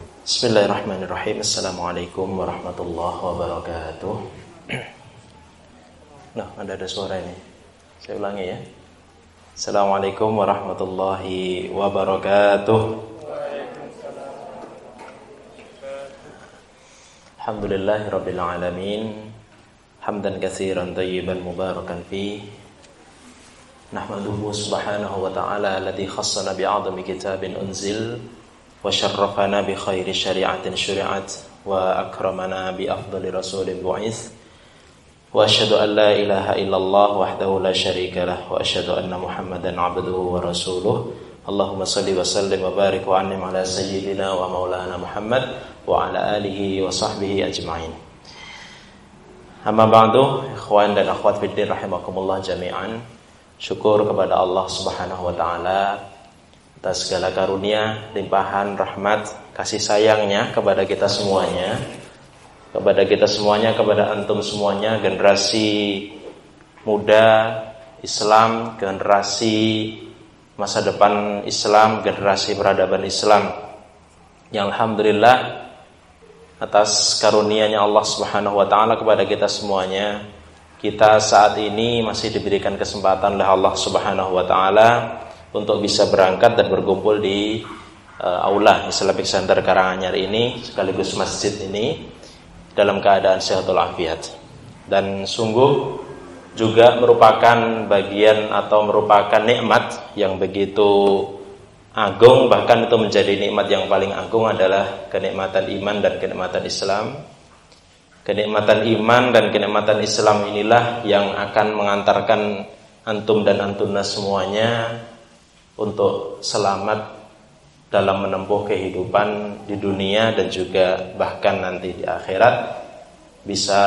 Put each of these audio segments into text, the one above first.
Bismillahirrahmanirrahim. Assalamualaikum warahmatullahi wabarakatuh. Nah, ada ada suara ini. Saya ulangi ya. Assalamualaikum warahmatullahi wabarakatuh. Alhamdulillahi alamin. Hamdan kathiran tayyiban mubarakan fi Nahmaduhu subhanahu wa ta'ala Alladhi khassana bi'adami kitabin unzil وشرفنا بخير شريعة شرعت وأكرمنا بأفضل رسول بعث. وأشهد أن لا إله إلا الله وحده لا شريك له وأشهد أن محمدا عبده ورسوله. اللهم صل وسلم وبارك وعنم على سيدنا ومولانا محمد وعلى آله وصحبه أجمعين. أما بعد إخوان dan akhwat fiddin rahimakumullah jami'an syukur kepada Allah Subhanahu wa taala atas segala karunia, limpahan, rahmat, kasih sayangnya kepada kita semuanya, kepada kita semuanya, kepada antum semuanya, generasi muda Islam, generasi masa depan Islam, generasi peradaban Islam. Yang alhamdulillah atas karunianya Allah Subhanahu wa taala kepada kita semuanya, kita saat ini masih diberikan kesempatan oleh Allah Subhanahu wa taala untuk bisa berangkat dan berkumpul di uh, aula Islamic Center Karanganyar ini sekaligus masjid ini dalam keadaan sehat walafiat. Dan sungguh juga merupakan bagian atau merupakan nikmat yang begitu agung bahkan itu menjadi nikmat yang paling agung adalah kenikmatan iman dan kenikmatan Islam. Kenikmatan iman dan kenikmatan Islam inilah yang akan mengantarkan antum dan antuna semuanya untuk selamat dalam menempuh kehidupan di dunia dan juga bahkan nanti di akhirat bisa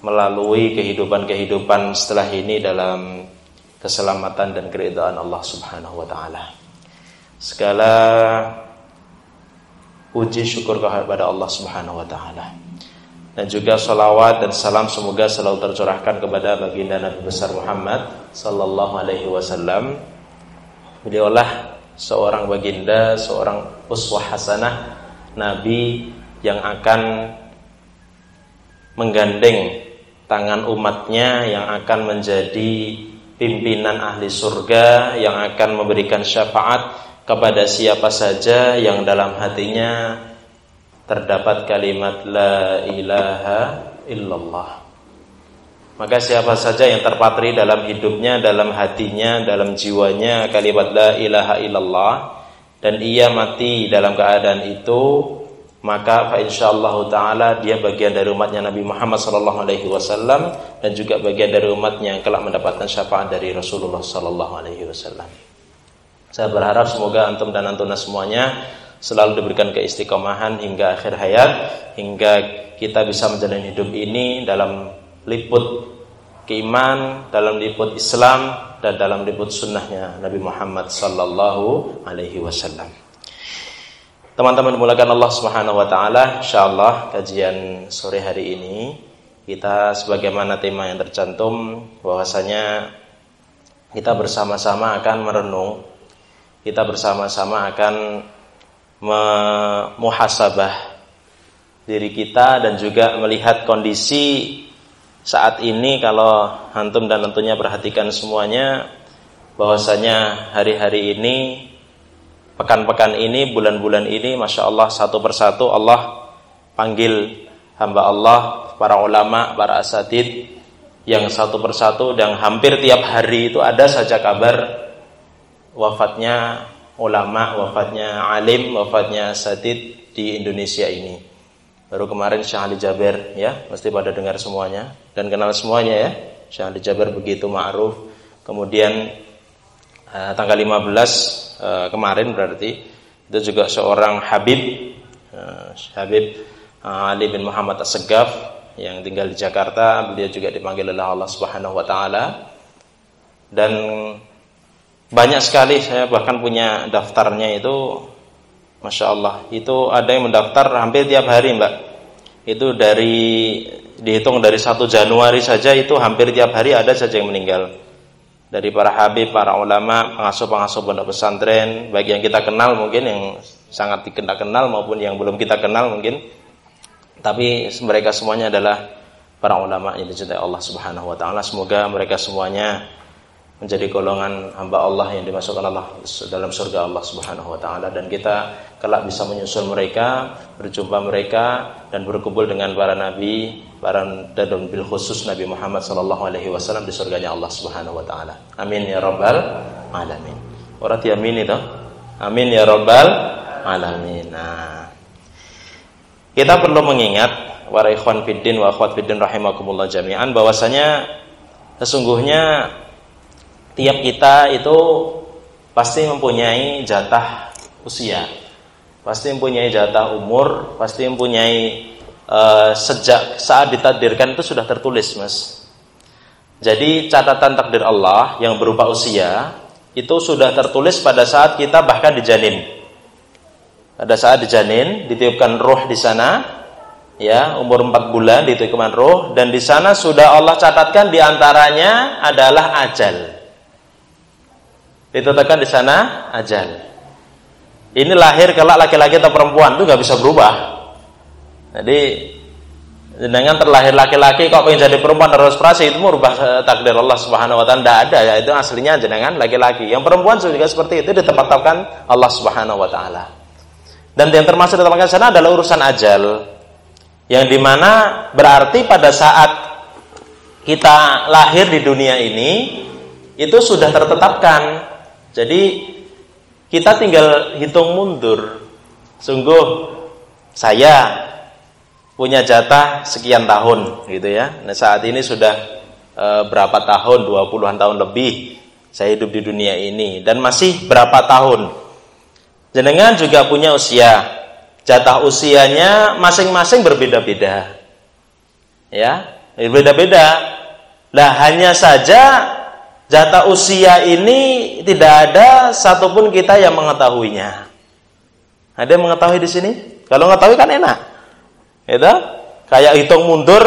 melalui kehidupan-kehidupan setelah ini dalam keselamatan dan keridhaan Allah Subhanahu wa taala. Segala puji syukur kepada Allah Subhanahu wa taala. Dan juga salawat dan salam semoga selalu tercurahkan kepada baginda Nabi besar Muhammad sallallahu alaihi wasallam Beliaulah seorang baginda, seorang uswah hasanah Nabi yang akan menggandeng tangan umatnya yang akan menjadi pimpinan ahli surga yang akan memberikan syafaat kepada siapa saja yang dalam hatinya terdapat kalimat la ilaha illallah. Maka siapa saja yang terpatri dalam hidupnya, dalam hatinya, dalam jiwanya kalimat la ilaha illallah dan ia mati dalam keadaan itu, maka fa insyaallah taala dia bagian dari umatnya Nabi Muhammad sallallahu alaihi wasallam dan juga bagian dari umatnya yang kelak mendapatkan syafaat dari Rasulullah sallallahu alaihi wasallam. Saya berharap semoga antum dan antuna semuanya selalu diberikan keistiqomahan hingga akhir hayat hingga kita bisa menjalani hidup ini dalam liput keiman, dalam liput Islam dan dalam liput sunnahnya Nabi Muhammad sallallahu alaihi wasallam. Teman-teman mulakan Allah Subhanahu wa taala, insyaallah kajian sore hari ini kita sebagaimana tema yang tercantum bahwasanya kita bersama-sama akan merenung, kita bersama-sama akan memuhasabah diri kita dan juga melihat kondisi saat ini kalau antum dan tentunya perhatikan semuanya bahwasanya hari-hari ini pekan-pekan ini bulan-bulan ini masya Allah satu persatu Allah panggil hamba Allah para ulama para asatid yang satu persatu dan hampir tiap hari itu ada saja kabar wafatnya ulama wafatnya alim wafatnya asatid di Indonesia ini Baru kemarin Syekh Ali Jaber ya, pasti pada dengar semuanya dan kenal semuanya ya. Syekh Ali Jaber begitu ma'ruf. Kemudian uh, tanggal 15 uh, eh, kemarin berarti itu juga seorang Habib uh, Habib uh, Ali bin Muhammad As-Segaf yang tinggal di Jakarta, beliau juga dipanggil oleh Allah Subhanahu wa taala. Dan banyak sekali saya bahkan punya daftarnya itu Masya Allah Itu ada yang mendaftar hampir tiap hari mbak Itu dari Dihitung dari 1 Januari saja Itu hampir tiap hari ada saja yang meninggal Dari para habib, para ulama Pengasuh-pengasuh pondok pesantren Bagi yang kita kenal mungkin yang sangat kita kenal maupun yang belum kita kenal mungkin. Tapi mereka semuanya adalah para ulama yang dicintai Allah Subhanahu wa taala. Semoga mereka semuanya menjadi golongan hamba Allah yang dimasukkan Allah dalam surga Allah Subhanahu wa taala dan kita kelak bisa menyusul mereka, berjumpa mereka dan berkumpul dengan para nabi, para dan bil khusus Nabi Muhammad sallallahu alaihi wasallam di surganya Allah Subhanahu wa taala. Amin ya rabbal alamin. Ora amin itu. Amin ya rabbal alamin. Nah, kita perlu mengingat para ikhwan fiddin wa akhwat fiddin rahimakumullah jami'an bahwasanya sesungguhnya tiap kita itu pasti mempunyai jatah usia, pasti mempunyai jatah umur, pasti mempunyai uh, sejak saat ditakdirkan itu sudah tertulis, Mas. Jadi catatan takdir Allah yang berupa usia itu sudah tertulis pada saat kita bahkan dijanin. Pada saat dijanin, ditiupkan roh di sana, ya umur 4 bulan ditiupkan roh dan di sana sudah Allah catatkan di antaranya adalah ajal ditetapkan di sana ajal. Ini lahir kelak laki-laki atau perempuan itu nggak bisa berubah. Jadi dengan terlahir laki-laki kok pengen jadi perempuan harus prase itu merubah eh, takdir Allah Subhanahu wa taala ada ya itu aslinya jenengan laki-laki. Yang perempuan juga seperti itu ditetapkan Allah Subhanahu wa taala. Dan yang termasuk ditetapkan sana adalah urusan ajal. Yang di mana berarti pada saat kita lahir di dunia ini itu sudah tertetapkan jadi kita tinggal hitung mundur. Sungguh saya punya jatah sekian tahun gitu ya. Nah, saat ini sudah e, berapa tahun? 20-an tahun lebih saya hidup di dunia ini dan masih berapa tahun. Jenengan juga punya usia. Jatah usianya masing-masing berbeda-beda. Ya, berbeda-beda. Lah hanya saja Jatah usia ini tidak ada satupun kita yang mengetahuinya. Ada yang mengetahui di sini? Kalau mengetahui kan enak. Itu kayak hitung mundur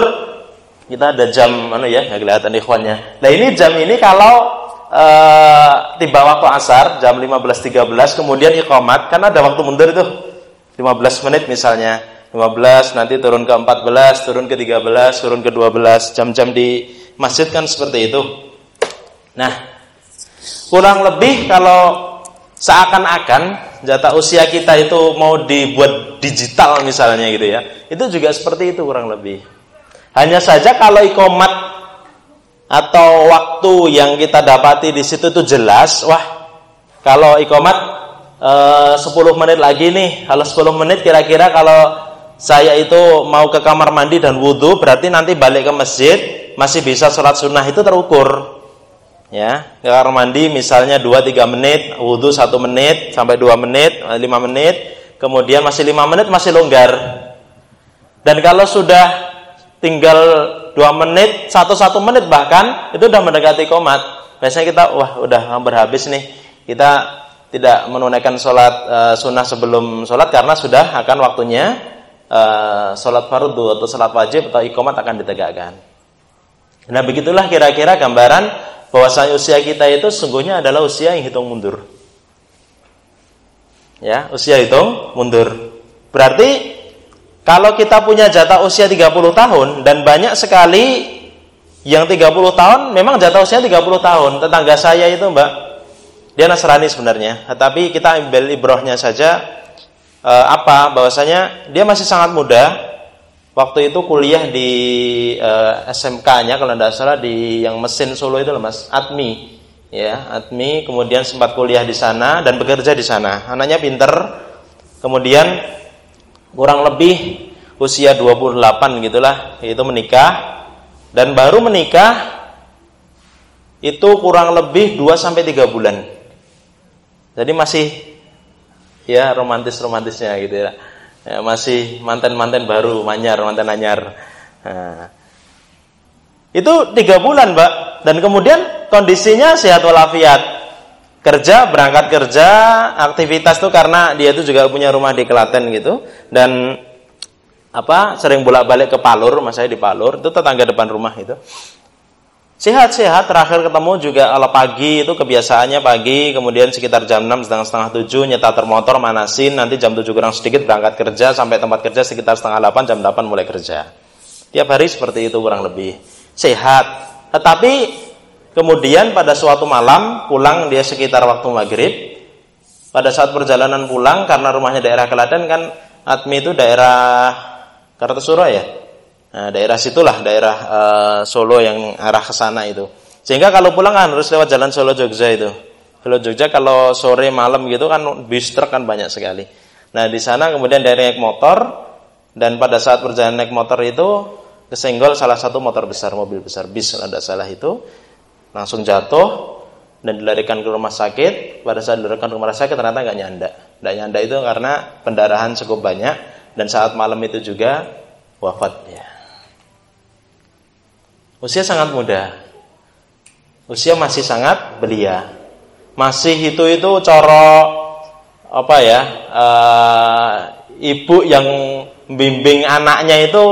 kita ada jam mana ya nggak kelihatan ikhwannya. Nah ini jam ini kalau uh, tiba waktu asar jam 15.13 kemudian iqamat kan ada waktu mundur itu 15 menit misalnya 15 nanti turun ke 14 turun ke 13 turun ke 12 jam-jam di masjid kan seperti itu Nah, kurang lebih kalau seakan-akan jatah usia kita itu mau dibuat digital misalnya gitu ya. Itu juga seperti itu kurang lebih. Hanya saja kalau ikomat atau waktu yang kita dapati di situ itu jelas, wah kalau ikomat eh, 10 menit lagi nih, kalau 10 menit kira-kira kalau saya itu mau ke kamar mandi dan wudhu, berarti nanti balik ke masjid masih bisa sholat sunnah itu terukur ya kamar mandi misalnya 2-3 menit wudhu 1 menit sampai 2 menit 5 menit kemudian masih 5 menit masih longgar. Dan kalau sudah tinggal 2 menit 1-1 menit bahkan itu sudah mendekati komat. Biasanya kita wah udah hampir habis nih. Kita tidak menunaikan sholat uh, sunnah sebelum sholat karena sudah akan waktunya uh, sholat fardu atau sholat wajib atau ikomat akan ditegakkan. Nah begitulah kira-kira gambaran bahwasanya usia kita itu sungguhnya adalah usia yang hitung mundur. Ya, usia hitung mundur. Berarti kalau kita punya jatah usia 30 tahun dan banyak sekali yang 30 tahun memang jatah usia 30 tahun. Tetangga saya itu, Mbak, dia Nasrani sebenarnya, tetapi kita ambil ibrohnya saja eh, apa bahwasanya dia masih sangat muda waktu itu kuliah di uh, eh, SMK-nya kalau tidak salah di yang mesin Solo itu loh Mas, Atmi. Ya, Atmi kemudian sempat kuliah di sana dan bekerja di sana. Anaknya pinter. Kemudian kurang lebih usia 28 gitulah itu menikah dan baru menikah itu kurang lebih 2 sampai 3 bulan. Jadi masih ya romantis-romantisnya gitu ya ya, masih manten-manten baru, manyar, manten anyar. Nah, itu tiga bulan, Mbak. Dan kemudian kondisinya sehat walafiat. Kerja, berangkat kerja, aktivitas tuh karena dia itu juga punya rumah di Klaten gitu. Dan apa sering bolak-balik ke Palur, mas saya di Palur, itu tetangga depan rumah itu. Sehat-sehat terakhir ketemu juga kalau pagi itu kebiasaannya pagi kemudian sekitar jam 6 setengah setengah 7 nyetar termotor manasin nanti jam 7 kurang sedikit berangkat kerja sampai tempat kerja sekitar setengah 8 jam 8 mulai kerja. Tiap hari seperti itu kurang lebih. Sehat. Tetapi kemudian pada suatu malam pulang dia sekitar waktu maghrib. Pada saat perjalanan pulang karena rumahnya daerah Kelaten kan Atmi itu daerah Kartasura ya Nah, daerah situlah daerah uh, Solo yang arah ke sana itu. Sehingga kalau pulang kan harus lewat jalan Solo Jogja itu. Solo Jogja kalau sore malam gitu kan bis truk kan banyak sekali. Nah, di sana kemudian dari naik motor dan pada saat perjalanan naik motor itu kesenggol salah satu motor besar, mobil besar, bis kalau tidak salah itu langsung jatuh dan dilarikan ke rumah sakit. Pada saat dilarikan ke rumah sakit ternyata nggak nyanda. Nggak nyanda itu karena pendarahan cukup banyak dan saat malam itu juga wafat ya. Usia sangat muda. Usia masih sangat belia. Masih itu itu coro apa ya? Uh, ibu yang bimbing anaknya itu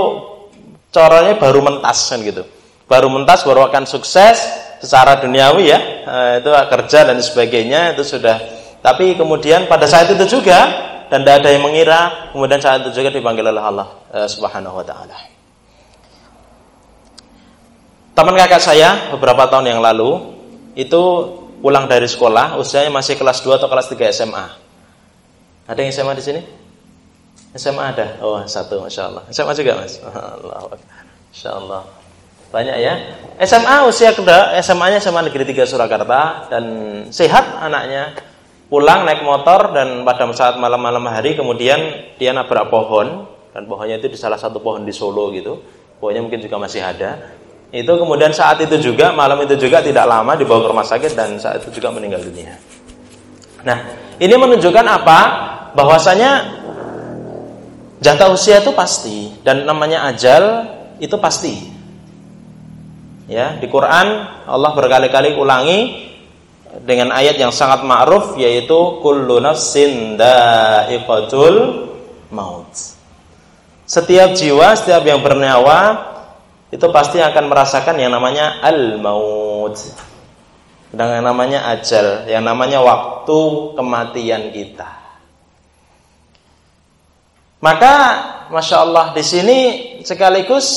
coranya baru mentas kan gitu. Baru mentas baru akan sukses secara duniawi ya. Uh, itu kerja dan sebagainya itu sudah tapi kemudian pada saat itu juga dan tidak ada yang mengira kemudian saat itu juga dipanggil oleh Allah uh, Subhanahu wa taala. Teman kakak saya beberapa tahun yang lalu itu pulang dari sekolah, usianya masih kelas 2 atau kelas 3 SMA. Ada yang SMA di sini? SMA ada? Oh, satu, Masya Allah. SMA juga, Mas? Allah. Masya Allah. Banyak ya. SMA usia kedua, SMA-nya SMA Negeri 3 Surakarta dan sehat anaknya. Pulang naik motor dan pada saat malam-malam hari kemudian dia nabrak pohon dan pohonnya itu di salah satu pohon di Solo gitu. Pohonnya mungkin juga masih ada itu kemudian saat itu juga malam itu juga tidak lama dibawa ke rumah sakit dan saat itu juga meninggal dunia. Nah, ini menunjukkan apa? Bahwasanya jatah usia itu pasti dan namanya ajal itu pasti. Ya, di Quran Allah berkali-kali ulangi dengan ayat yang sangat ma'ruf yaitu kullu nafsin da'iqatul maut. Setiap jiwa, setiap yang bernyawa itu pasti akan merasakan yang namanya al-maut. Dan yang namanya ajal, yang namanya waktu kematian kita. Maka, masya Allah di sini sekaligus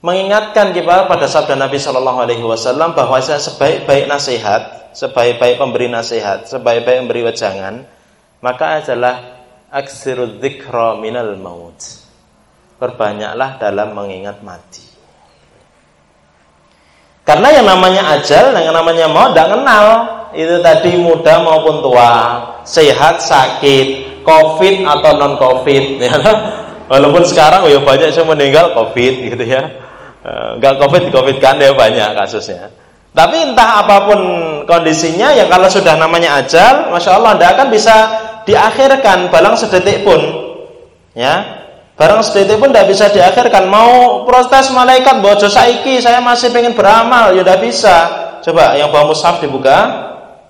mengingatkan kita pada sabda Nabi Shallallahu Alaihi Wasallam bahwa sebaik-baik nasihat, sebaik-baik pemberi nasihat, sebaik-baik pemberi wejangan, maka adalah aksirud dzikra minal maut perbanyaklah dalam mengingat mati. Karena yang namanya ajal, yang namanya mau tidak kenal. Itu tadi muda maupun tua, sehat, sakit, covid atau non covid. Ya. Walaupun sekarang oh ya banyak yang meninggal covid gitu ya. Enggak eh, covid, covid kan ya banyak kasusnya. Tapi entah apa pun kondisinya, yang kalau sudah namanya ajal, masya Allah, tidak akan bisa diakhirkan balang sedetik pun. Ya, Barang sedetik pun tidak bisa diakhirkan. Mau protes malaikat, bojo saiki, saya masih pengen beramal, ya tidak bisa. Coba yang bawa mushaf dibuka,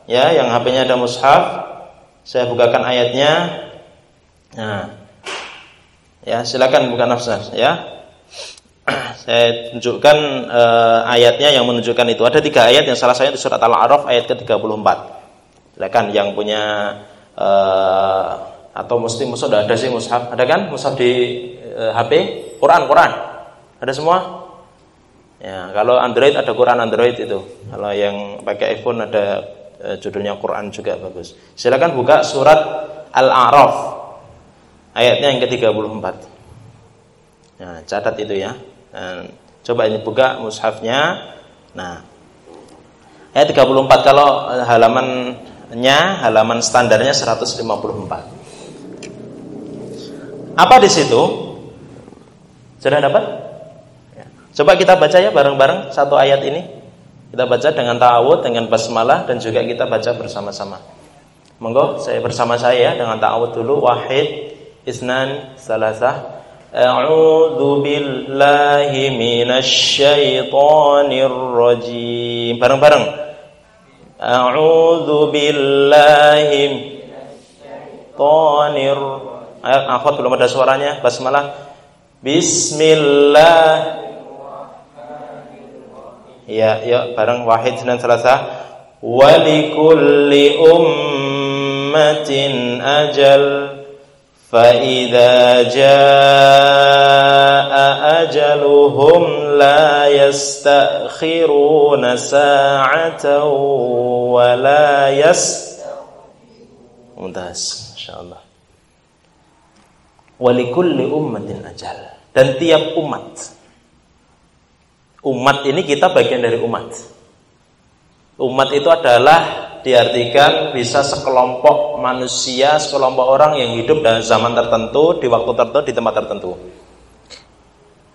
ya, yang HP-nya ada mushaf, saya bukakan ayatnya. Nah, ya silakan buka nafas, ya. saya tunjukkan uh, ayatnya yang menunjukkan itu. Ada tiga ayat yang salah satunya di surat Al-A'raf ayat ke-34. Silakan yang punya uh, atau mesti mushaf ada sih mushaf. Ada kan? Mushaf di e, eh, HP Quran Quran. Ada semua? Ya kalau Android ada Quran Android itu. Kalau yang pakai iPhone ada e, judulnya Quran juga bagus. Silakan buka surat Al-A'raf. Ayatnya yang ke-34 nah catat itu ya. Nah, coba ini buka mushafnya. Nah. Ayat 34 kalau halamannya halaman standarnya 154 apa di situ? Sudah dapat? Ya. Coba kita baca ya bareng-bareng satu ayat ini. Kita baca dengan ta'awud, dengan basmalah dan juga kita baca bersama-sama. Monggo saya bersama saya dengan ta'awud dulu. Wahid, isnan, salasah. A'udzu billahi minasyaitonir rajim. Bareng-bareng. A'udzu billahi minasyaitonir rajim ayat akhwat belum ada suaranya basmalah Bismillah Ya, ya bareng wahid dan selasa. Walikulli ummatin ajal فإذا جاء أجلهم لا يستأخرون ساعة ولا يس ممتاز إن شاء الله walikulli ummatin ajal dan tiap umat umat ini kita bagian dari umat umat itu adalah diartikan bisa sekelompok manusia, sekelompok orang yang hidup dalam zaman tertentu, di waktu tertentu, di tempat tertentu.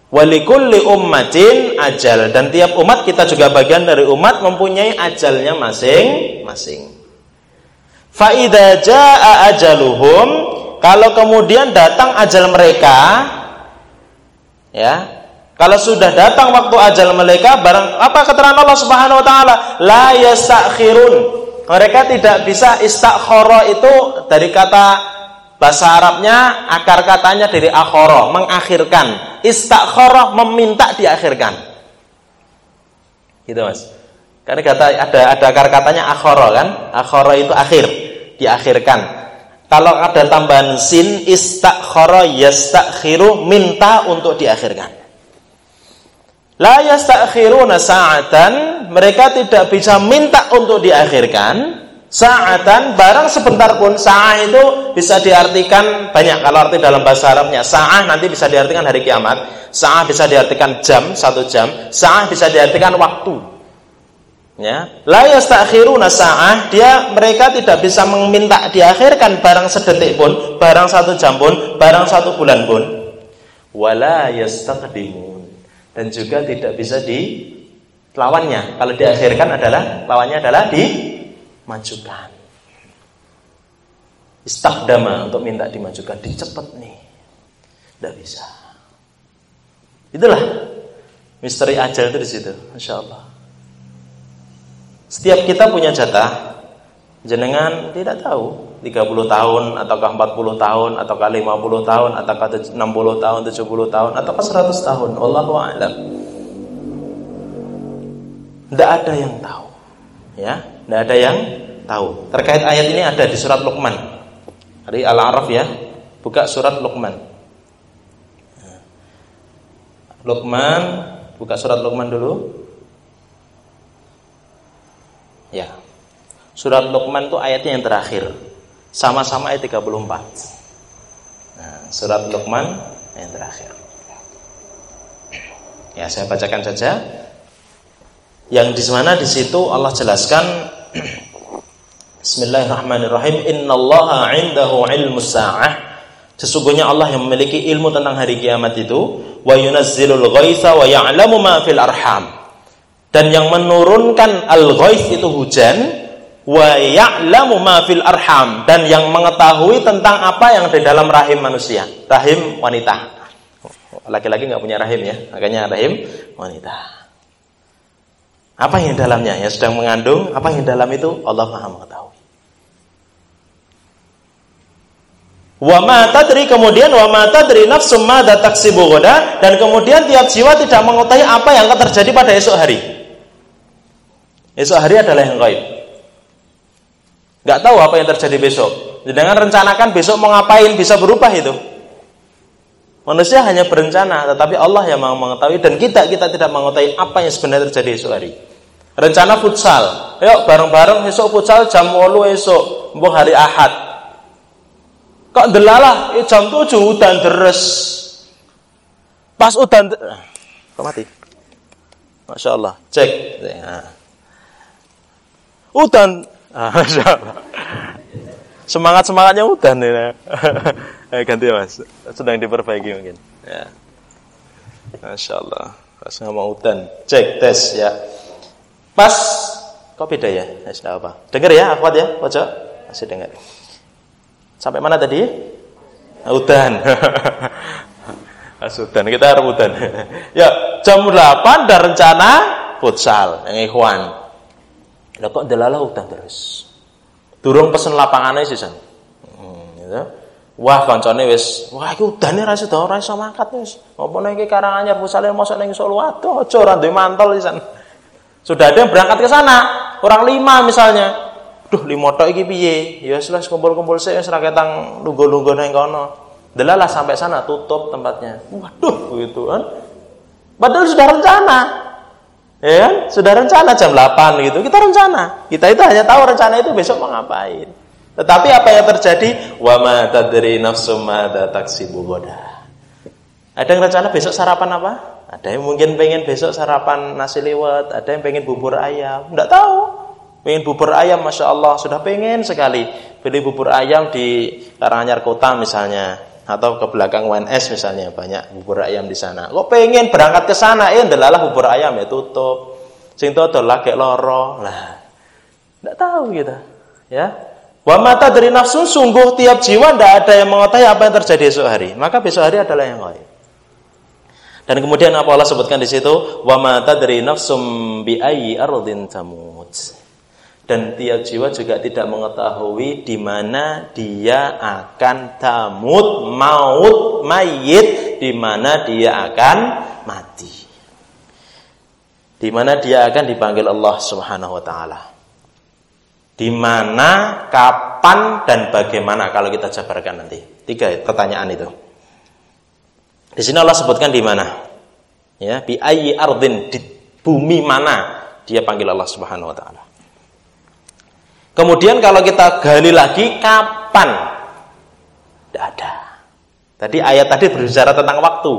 Walikulli ummatin ajal dan tiap umat kita juga bagian dari umat mempunyai ajalnya masing-masing. Faida jaa ajaluhum kalau kemudian datang ajal mereka ya kalau sudah datang waktu ajal mereka barang apa keterangan Allah Subhanahu wa taala la yastakhirun mereka tidak bisa istakhara itu dari kata bahasa Arabnya akar katanya dari akhara, mengakhirkan. Istakhara meminta diakhirkan. Gitu Mas. Karena kata ada ada akar katanya akhara kan? Akhara itu akhir, diakhirkan. Kalau ada tambahan sin istakhara yastakhiru minta untuk diakhirkan. La yastakhiruna sa'atan, mereka tidak bisa minta untuk diakhirkan. Sa'atan barang sebentar pun sa'ah itu bisa diartikan banyak kalau arti dalam bahasa Arabnya. Sa'ah nanti bisa diartikan hari kiamat, sa'ah bisa diartikan jam, satu jam, sa'ah bisa diartikan waktu. Ya, la yastakhiruna sa'ah, dia mereka tidak bisa meminta diakhirkan barang sedetik pun, barang satu jam pun, barang satu bulan pun. Wala yastaqdimun dan juga tidak bisa di lawannya. Kalau diakhirkan adalah lawannya adalah dimajukan. Istakdama untuk minta dimajukan, dicepet nih. Tidak bisa. Itulah misteri ajal itu di situ, masya Allah. Setiap kita punya jatah, jenengan tidak tahu 30 tahun ataukah 40 tahun ataukah 50 tahun ataukah 60 tahun 70 tahun ataukah 100 tahun. Wallahu a'lam. Tidak ada yang tahu ya. Tidak ada yang tahu. Terkait ayat ini ada di surat Luqman. Dari Al-A'raf ya. Buka surat Luqman. Luqman buka surat Luqman dulu ya surat Luqman itu ayatnya yang terakhir sama-sama ayat 34. Nah, surat Luqman yang terakhir. Ya, saya bacakan saja. Yang di mana di situ Allah jelaskan Bismillahirrahmanirrahim. Innallaha 'indahu 'ilmus sa'ah. Sesungguhnya Allah yang memiliki ilmu tentang hari kiamat itu, wa yunazzilul ghaitha wa ya'lamu ma fil arham. Dan yang menurunkan al-ghaith itu hujan wa ya'lamu ma fil arham dan yang mengetahui tentang apa yang di dalam rahim manusia, rahim wanita. Laki-laki nggak punya rahim ya, makanya rahim wanita. Apa yang di dalamnya yang sedang mengandung, apa yang di dalam itu Allah Maha mengetahui. Wa ma tadri kemudian wa ma tadri nafsum ma taksibu dan kemudian tiap jiwa tidak mengetahui apa yang akan terjadi pada esok hari. Esok hari adalah yang gaib. Nggak tahu apa yang terjadi besok. Dengan rencanakan besok mau ngapain bisa berubah itu. Manusia hanya berencana, tetapi Allah yang mau mengetahui dan kita kita tidak mengetahui apa yang sebenarnya terjadi esok hari. Rencana futsal, yuk bareng-bareng esok futsal jam 8 esok, mbok hari Ahad. Kok delalah eh, jam 7 udan deres. Pas udan kok mati. Masya Allah, cek. Nah. Udan Ah, Semangat semangatnya udah nih. eh, ganti mas, sedang diperbaiki mungkin. Ya. Masya Allah. Pas ngomong udan, cek tes ya. Pas, kok beda ya? Ya sudah apa? Dengar ya, akhwat ya, pojok. Masih dengar. Sampai mana tadi? Udan. Mas udan, kita harus udan. ya, jam 8 ada rencana futsal yang ikhwan. Lah kok delalah utang terus. Durung pesen lapangannya sih san. Hmm, gitu. Wah kancane wis, wah iki udane ra iso ora iso mangkat wis. Apa nek iki Karanganyar pusale mosok ning Solo aduh aja ora duwe mantel san. Sudah ada yang berangkat ke sana, orang lima misalnya. Duh, lima tok iki piye? Ya wis kumpul-kumpul sik wis ra ketang lungguh-lungguh nang kono. Delalah sampai sana tutup tempatnya. Waduh, gitu kan. Padahal sudah rencana. Ya kan? Sudah rencana jam 8 gitu. Kita rencana. Kita itu hanya tahu rencana itu besok mau ngapain. Tetapi apa yang terjadi? Wa ma tadri nafsum madza taksibu Ada yang rencana besok sarapan apa? Ada yang mungkin pengen besok sarapan nasi lewat, ada yang pengen bubur ayam. Enggak tahu. Pengen bubur ayam, masya Allah, sudah pengen sekali beli bubur ayam di Karanganyar Kota misalnya, atau ke belakang UNS misalnya banyak bubur ayam di sana. Kok pengen berangkat ke sana, eh ndelalah bubur ayam ya tutup. Sing tutup lagi loro. Lah, tidak tahu kita, ya. Wa mata dari nafsu sungguh tiap jiwa tidak ada yang mengetahui apa yang terjadi esok hari. Maka besok hari adalah yang lain. Dan kemudian apa Allah sebutkan di situ? Wa mata dari nafsum bi ayyi tamut dan tiap jiwa juga tidak mengetahui di mana dia akan tamut maut mayit di mana dia akan mati. Di mana dia akan dipanggil Allah Subhanahu wa taala. Di mana kapan dan bagaimana kalau kita jabarkan nanti. Tiga pertanyaan itu. Di sini Allah sebutkan di mana? Ya bi ayyi ardin di bumi mana dia panggil Allah Subhanahu wa taala Kemudian kalau kita gali lagi kapan? Tidak ada. Tadi ayat tadi berbicara tentang waktu.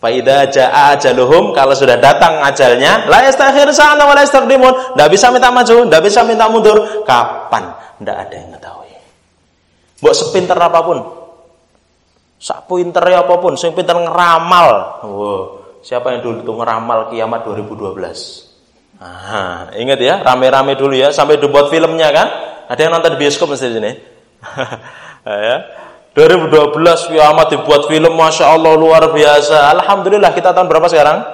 Faida jaa ajaluhum kalau sudah datang ajalnya, la yastakhir sana wa la yastaqdimun. Tidak bisa minta maju, tidak bisa minta mundur. Kapan? Tidak ada yang mengetahui. Mbok sepinter apa pun, sak pinternya apa pun, sing pinter ngeramal. Wow. Siapa yang dulu itu ngeramal kiamat 2012? Ah, ingat ya, rame-rame dulu ya, sampai dibuat filmnya kan? Ada yang nonton di bioskop mesti di sini. ya. 2012 kiamat dibuat film, masya Allah luar biasa. Alhamdulillah kita tahun berapa sekarang?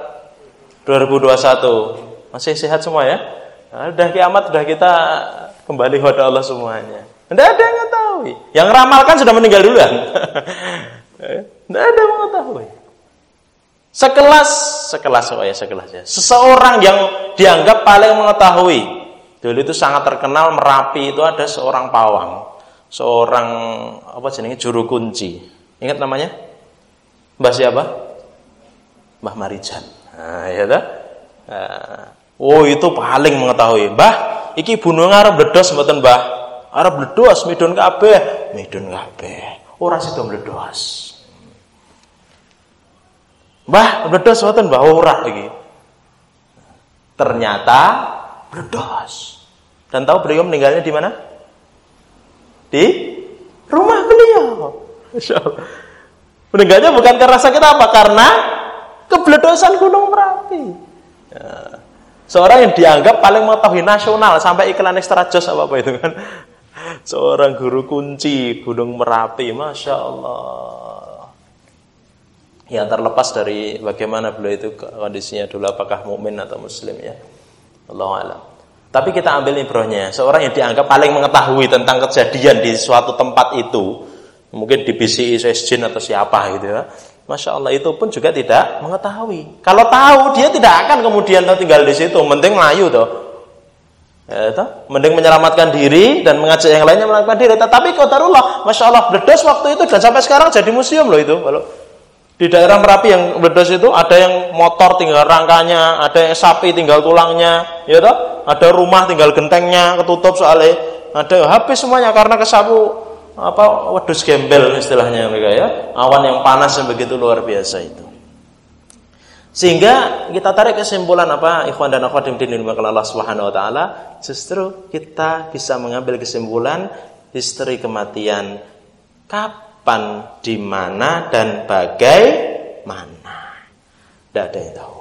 2021. Masih sehat semua ya? Nah, udah kiamat, udah kita kembali kepada Allah semuanya. Tidak ada yang mengetahui. Yang ramalkan sudah meninggal duluan. Tidak ada yang mengetahui. Sekelas, sekelas oh ya sekelas ya. Seseorang yang dianggap paling mengetahui. Dulu itu sangat terkenal Merapi itu ada seorang pawang, seorang apa jenenge juru kunci. Ingat namanya? Mbah siapa? Mbah Marijan. Nah, ya dah. Oh itu paling mengetahui. Mbah, iki gunung arep bledos mboten, Mbah? Arep bledos midun kabeh, midun kabeh. Ora sida bledos. Mbah, meledos wonten Mbah ora iki. Ternyata meledos. Dan tahu beliau meninggalnya di mana? Di rumah beliau. Meninggalnya bukan karena sakit apa? Karena kebledosan Gunung Merapi. Ya. Seorang yang dianggap paling mengetahui nasional sampai iklan ekstra jos apa apa itu kan. Seorang guru kunci Gunung Merapi, masya Allah ya terlepas dari bagaimana beliau itu kondisinya dulu apakah mukmin atau muslim ya. Allah alam. Tapi kita ambil ibrohnya. Seorang yang dianggap paling mengetahui tentang kejadian di suatu tempat itu mungkin di BCI Sesjin atau siapa gitu ya Masya Allah itu pun juga tidak mengetahui. Kalau tahu dia tidak akan kemudian tinggal di situ. Mending layu tuh ya, mending menyelamatkan diri dan mengajak yang lainnya menyelamatkan diri. Tetapi kotarullah Masya Allah bledos waktu itu dan sampai sekarang jadi museum loh itu. Kalau di daerah Merapi yang meledos itu ada yang motor tinggal rangkanya, ada yang sapi tinggal tulangnya, ya toh? Ada rumah tinggal gentengnya ketutup soalnya ada habis semuanya karena kesapu apa wedus gembel istilahnya mereka ya. Awan yang panas yang begitu luar biasa itu. Sehingga kita tarik kesimpulan apa ikhwan dan akhwat yang dimuliakan Allah Subhanahu wa taala, justru kita bisa mengambil kesimpulan misteri kematian kapan kapan, di mana dan bagaimana. Tidak ada yang tahu.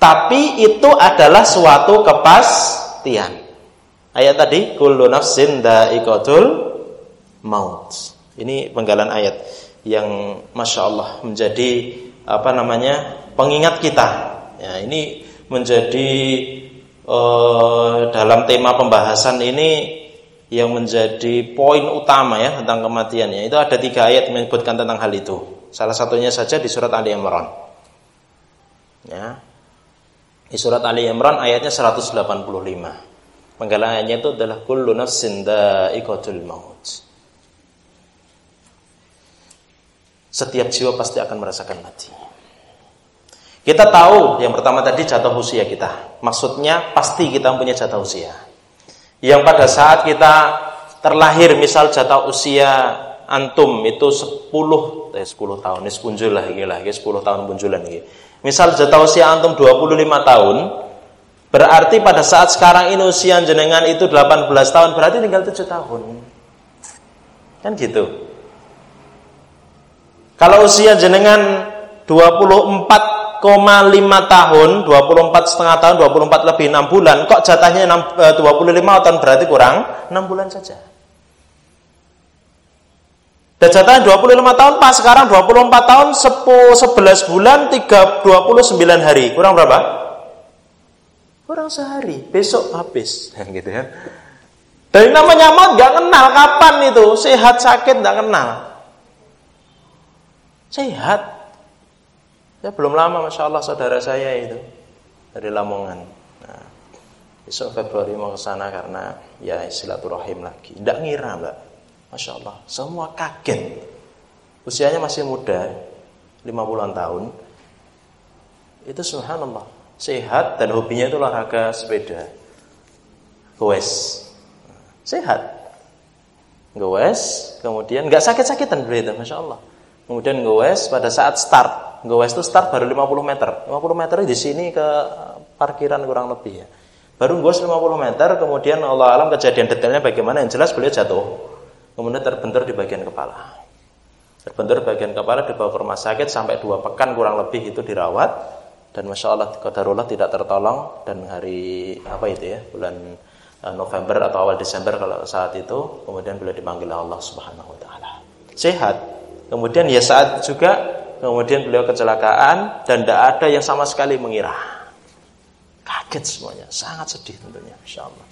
Tapi itu adalah suatu kepastian. Ayat tadi kullu nafsin da'iqatul maut. Ini penggalan ayat yang masya Allah menjadi apa namanya pengingat kita. Ya, ini menjadi uh, dalam tema pembahasan ini yang menjadi poin utama ya tentang kematiannya. Itu ada tiga ayat menyebutkan tentang hal itu. Salah satunya saja di surat Ali Imran. Ya. Di surat Ali Imran ayatnya 185. Penggalan ayatnya itu adalah kullu nafsin dha'iqatul maut. Setiap jiwa pasti akan merasakan mati. Kita tahu yang pertama tadi jatuh usia kita. Maksudnya pasti kita punya jatuh usia. Yang pada saat kita terlahir misal jatuh usia antum itu 10 eh 10 tahun, ini punjul lah iki lah, 10 tahun punjulan iki. Misal jatuh usia antum 25 tahun, berarti pada saat sekarang ini usia jenengan itu 18 tahun, berarti tinggal 7 tahun. Kan gitu. Kalau usia jenengan 24 lima tahun, 24 setengah tahun, 24 lebih 6 bulan, kok jatahnya 6, 25 tahun berarti kurang 6 bulan saja. Dan jatahnya 25 tahun, pas sekarang 24 tahun, 10, 11 bulan, 3, 29 hari. Kurang berapa? Kurang sehari, besok habis. gitu ya. Dari namanya maut gak kenal kapan itu, sehat sakit gak kenal. Sehat, Ya belum lama Masya Allah saudara saya itu dari Lamongan. Nah, besok Februari mau ke sana karena ya silaturahim lagi. Tidak ngira mbak. Masya Allah. Semua kaget. Usianya masih muda. 50-an tahun. Itu subhanallah. Sehat dan hobinya itu olahraga sepeda. Goes. Sehat. Goes. Kemudian nggak sakit-sakitan itu. Masya Allah. Kemudian goes pada saat start Gowes itu start baru 50 meter. 50 meter di sini ke parkiran kurang lebih ya. Baru gowes 50 meter, kemudian Allah alam kejadian detailnya bagaimana yang jelas beliau jatuh. Kemudian terbentur di bagian kepala. Terbentur di bagian kepala dibawa ke rumah sakit sampai dua pekan kurang lebih itu dirawat dan masya Allah kodarullah tidak tertolong dan hari apa itu ya bulan eh, November atau awal Desember kalau saat itu kemudian beliau dipanggil Allah Subhanahu Wa Taala sehat kemudian ya saat juga kemudian beliau kecelakaan dan tidak ada yang sama sekali mengira. Kaget semuanya, sangat sedih tentunya, insya Allah.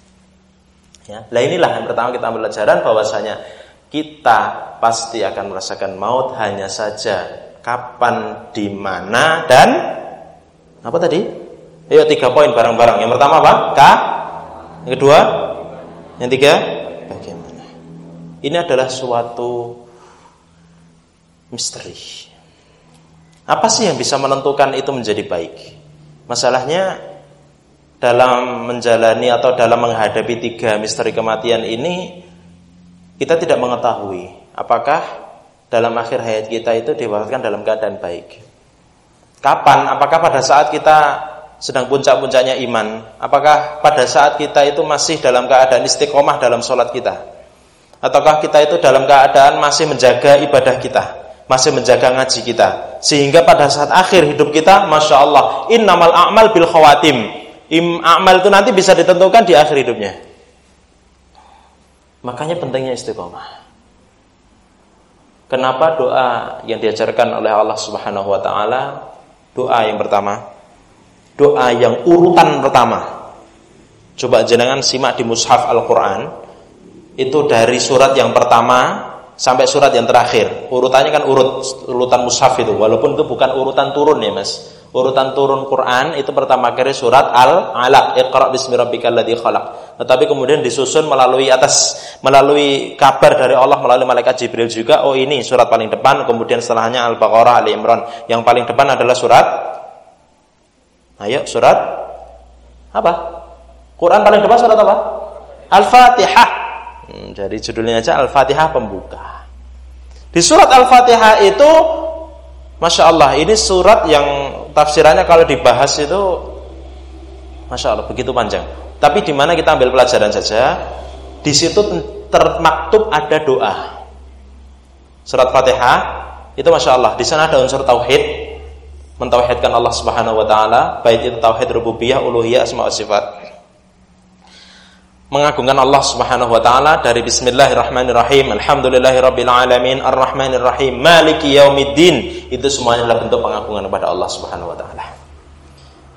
Ya, nah inilah yang pertama kita ambil pelajaran bahwasanya kita pasti akan merasakan maut hanya saja kapan, di mana dan apa tadi? Ayo tiga poin bareng-bareng. Yang pertama apa? K. Yang kedua? Yang tiga? Bagaimana? Ini adalah suatu misteri. Apa sih yang bisa menentukan itu menjadi baik? Masalahnya dalam menjalani atau dalam menghadapi tiga misteri kematian ini kita tidak mengetahui apakah dalam akhir hayat kita itu diwafatkan dalam keadaan baik. Kapan? Apakah pada saat kita sedang puncak-puncaknya iman? Apakah pada saat kita itu masih dalam keadaan istiqomah dalam sholat kita? Ataukah kita itu dalam keadaan masih menjaga ibadah kita? Masih menjaga ngaji kita. Sehingga pada saat akhir hidup kita masya Allah innamal a'mal bil khawatim. Im amal itu nanti bisa ditentukan di akhir hidupnya. Makanya pentingnya istiqomah. Kenapa doa yang diajarkan oleh Allah Subhanahu wa taala? Doa yang pertama. Doa yang urutan pertama. Coba jenengan simak di mushaf Al-Qur'an. Itu dari surat yang pertama sampai surat yang terakhir. Urutannya kan urut urutan mushaf itu, walaupun itu bukan urutan turun ya, Mas. Urutan turun Quran itu pertama kali surat Al-Alaq, Iqra bismi rabbikal ladzi khalaq. Tetapi kemudian disusun melalui atas melalui kabar dari Allah melalui malaikat Jibril juga, oh ini surat paling depan, kemudian setelahnya Al-Baqarah, Ali Imran. Yang paling depan adalah surat Ayo, surat apa? Quran paling depan surat apa? Al-Fatihah. Hmm, jadi judulnya aja Al-Fatihah pembuka. Di surat Al-Fatihah itu Masya Allah ini surat yang tafsirannya kalau dibahas itu Masya Allah begitu panjang. Tapi di mana kita ambil pelajaran saja Di situ termaktub ada doa. Surat Fatihah Itu Masya Allah Di sana ada unsur tauhid Mentauhidkan Allah subhanahu wa ta'ala Baik itu tauhid rububiyah, uluhiyah, asma sifat mengagungkan Allah Subhanahu wa taala dari bismillahirrahmanirrahim alhamdulillahirabbil alamin arrahmanirrahim maliki yaumiddin itu semuanya adalah bentuk pengagungan kepada Allah Subhanahu wa taala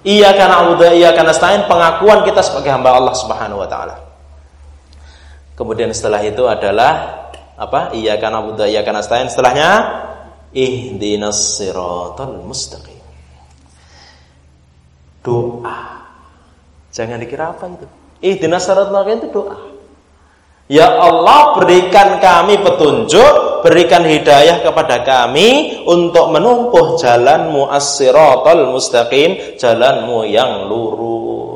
Iyyaka na'budu wa iyyaka nasta'in pengakuan kita sebagai hamba Allah Subhanahu wa taala Kemudian setelah itu adalah apa? Iyyaka na'budu wa iyyaka nasta'in setelahnya ihdinas siratal mustaqim Doa. Jangan dikira apa itu. Ihdinas siratal mustaqim itu doa. Ya Allah berikan kami petunjuk, berikan hidayah kepada kami untuk menempuh jalanmu as-siratal mustaqim, jalanmu yang lurus.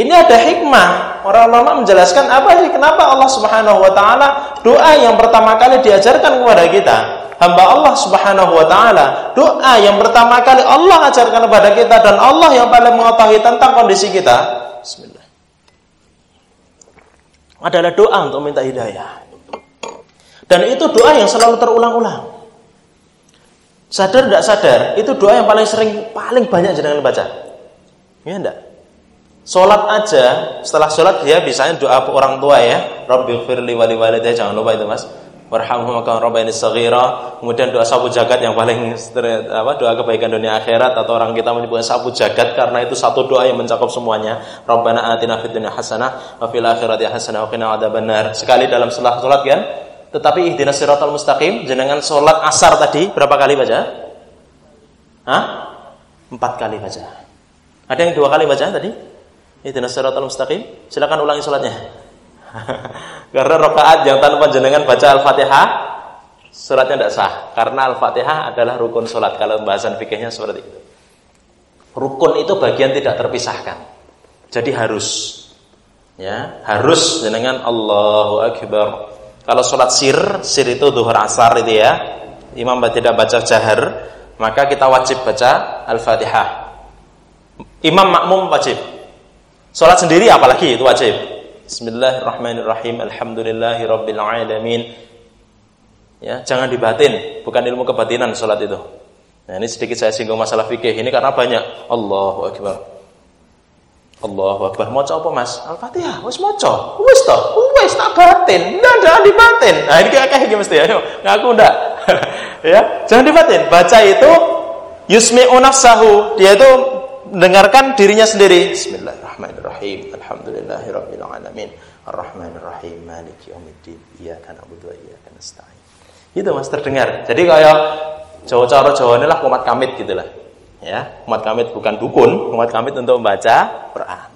Ini ada hikmah. Orang ulama menjelaskan apa sih kenapa Allah Subhanahu wa taala doa yang pertama kali diajarkan kepada kita. Hamba Allah Subhanahu wa taala, doa yang pertama kali Allah ajarkan kepada kita dan Allah yang paling mengetahui tentang kondisi kita. Bismillah adalah doa untuk minta hidayah. Dan itu doa yang selalu terulang-ulang. Sadar tidak sadar, itu doa yang paling sering, paling banyak jenengan baca. Ya enggak? Sholat aja, setelah sholat dia bisanya doa orang tua ya. Rabbi firli wali walidayya, jangan lupa itu mas warhamhum rabbayani saghira. Kemudian doa sapu jagat yang paling apa doa kebaikan dunia akhirat atau orang kita menyebutnya sapu jagat karena itu satu doa yang mencakup semuanya. Rabbana atina fid dunya hasanah wa fil akhirati hasanah wa qina adzabannar. Sekali dalam salat salat kan? Tetapi ihdinas siratal mustaqim jenengan salat asar tadi berapa kali baca? Hah? Empat kali baca. Ada yang dua kali baca tadi? Ihdinas siratal mustaqim. Silakan ulangi salatnya. Karena rakaat yang tanpa jenengan baca Al-Fatihah suratnya tidak sah karena Al-Fatihah adalah rukun solat kalau bahasan fikihnya seperti itu. Rukun itu bagian tidak terpisahkan. Jadi harus ya, harus jenengan Allahu Akbar. Kalau solat sir, sir itu duhur asar itu ya. Imam tidak baca jahar, maka kita wajib baca Al-Fatihah. Imam makmum wajib. Solat sendiri apalagi itu wajib. Bismillahirrahmanirrahim. Alhamdulillahi rabbil alamin. Ya, jangan dibatin, bukan ilmu kebatinan salat itu. Nah, ini sedikit saya singgung masalah fikih ini karena banyak Allahu akbar. Allahu akbar. Maca apa, Mas? Al-Fatihah. Wis maca. Wis to. Wis tak batin. Ndak jangan dibatin. Nah, ini kayak kayak mesti ayo. Ngaku ndak. ya, jangan dibatin. Baca itu yusmi'u nafsahu. Dia itu mendengarkan dirinya sendiri. Bismillahirrahmanirrahim. Alhamdulillahirabbil alamin. Arrahmanirrahim. Maliki yaumiddin. Iyyaka na'budu wa iyyaka nasta'in. Itu Mas terdengar. Jadi kayak Jawa-cara Jawa ini lah umat kamit gitu lah. Ya, umat kamit bukan dukun, umat kamit untuk membaca Quran.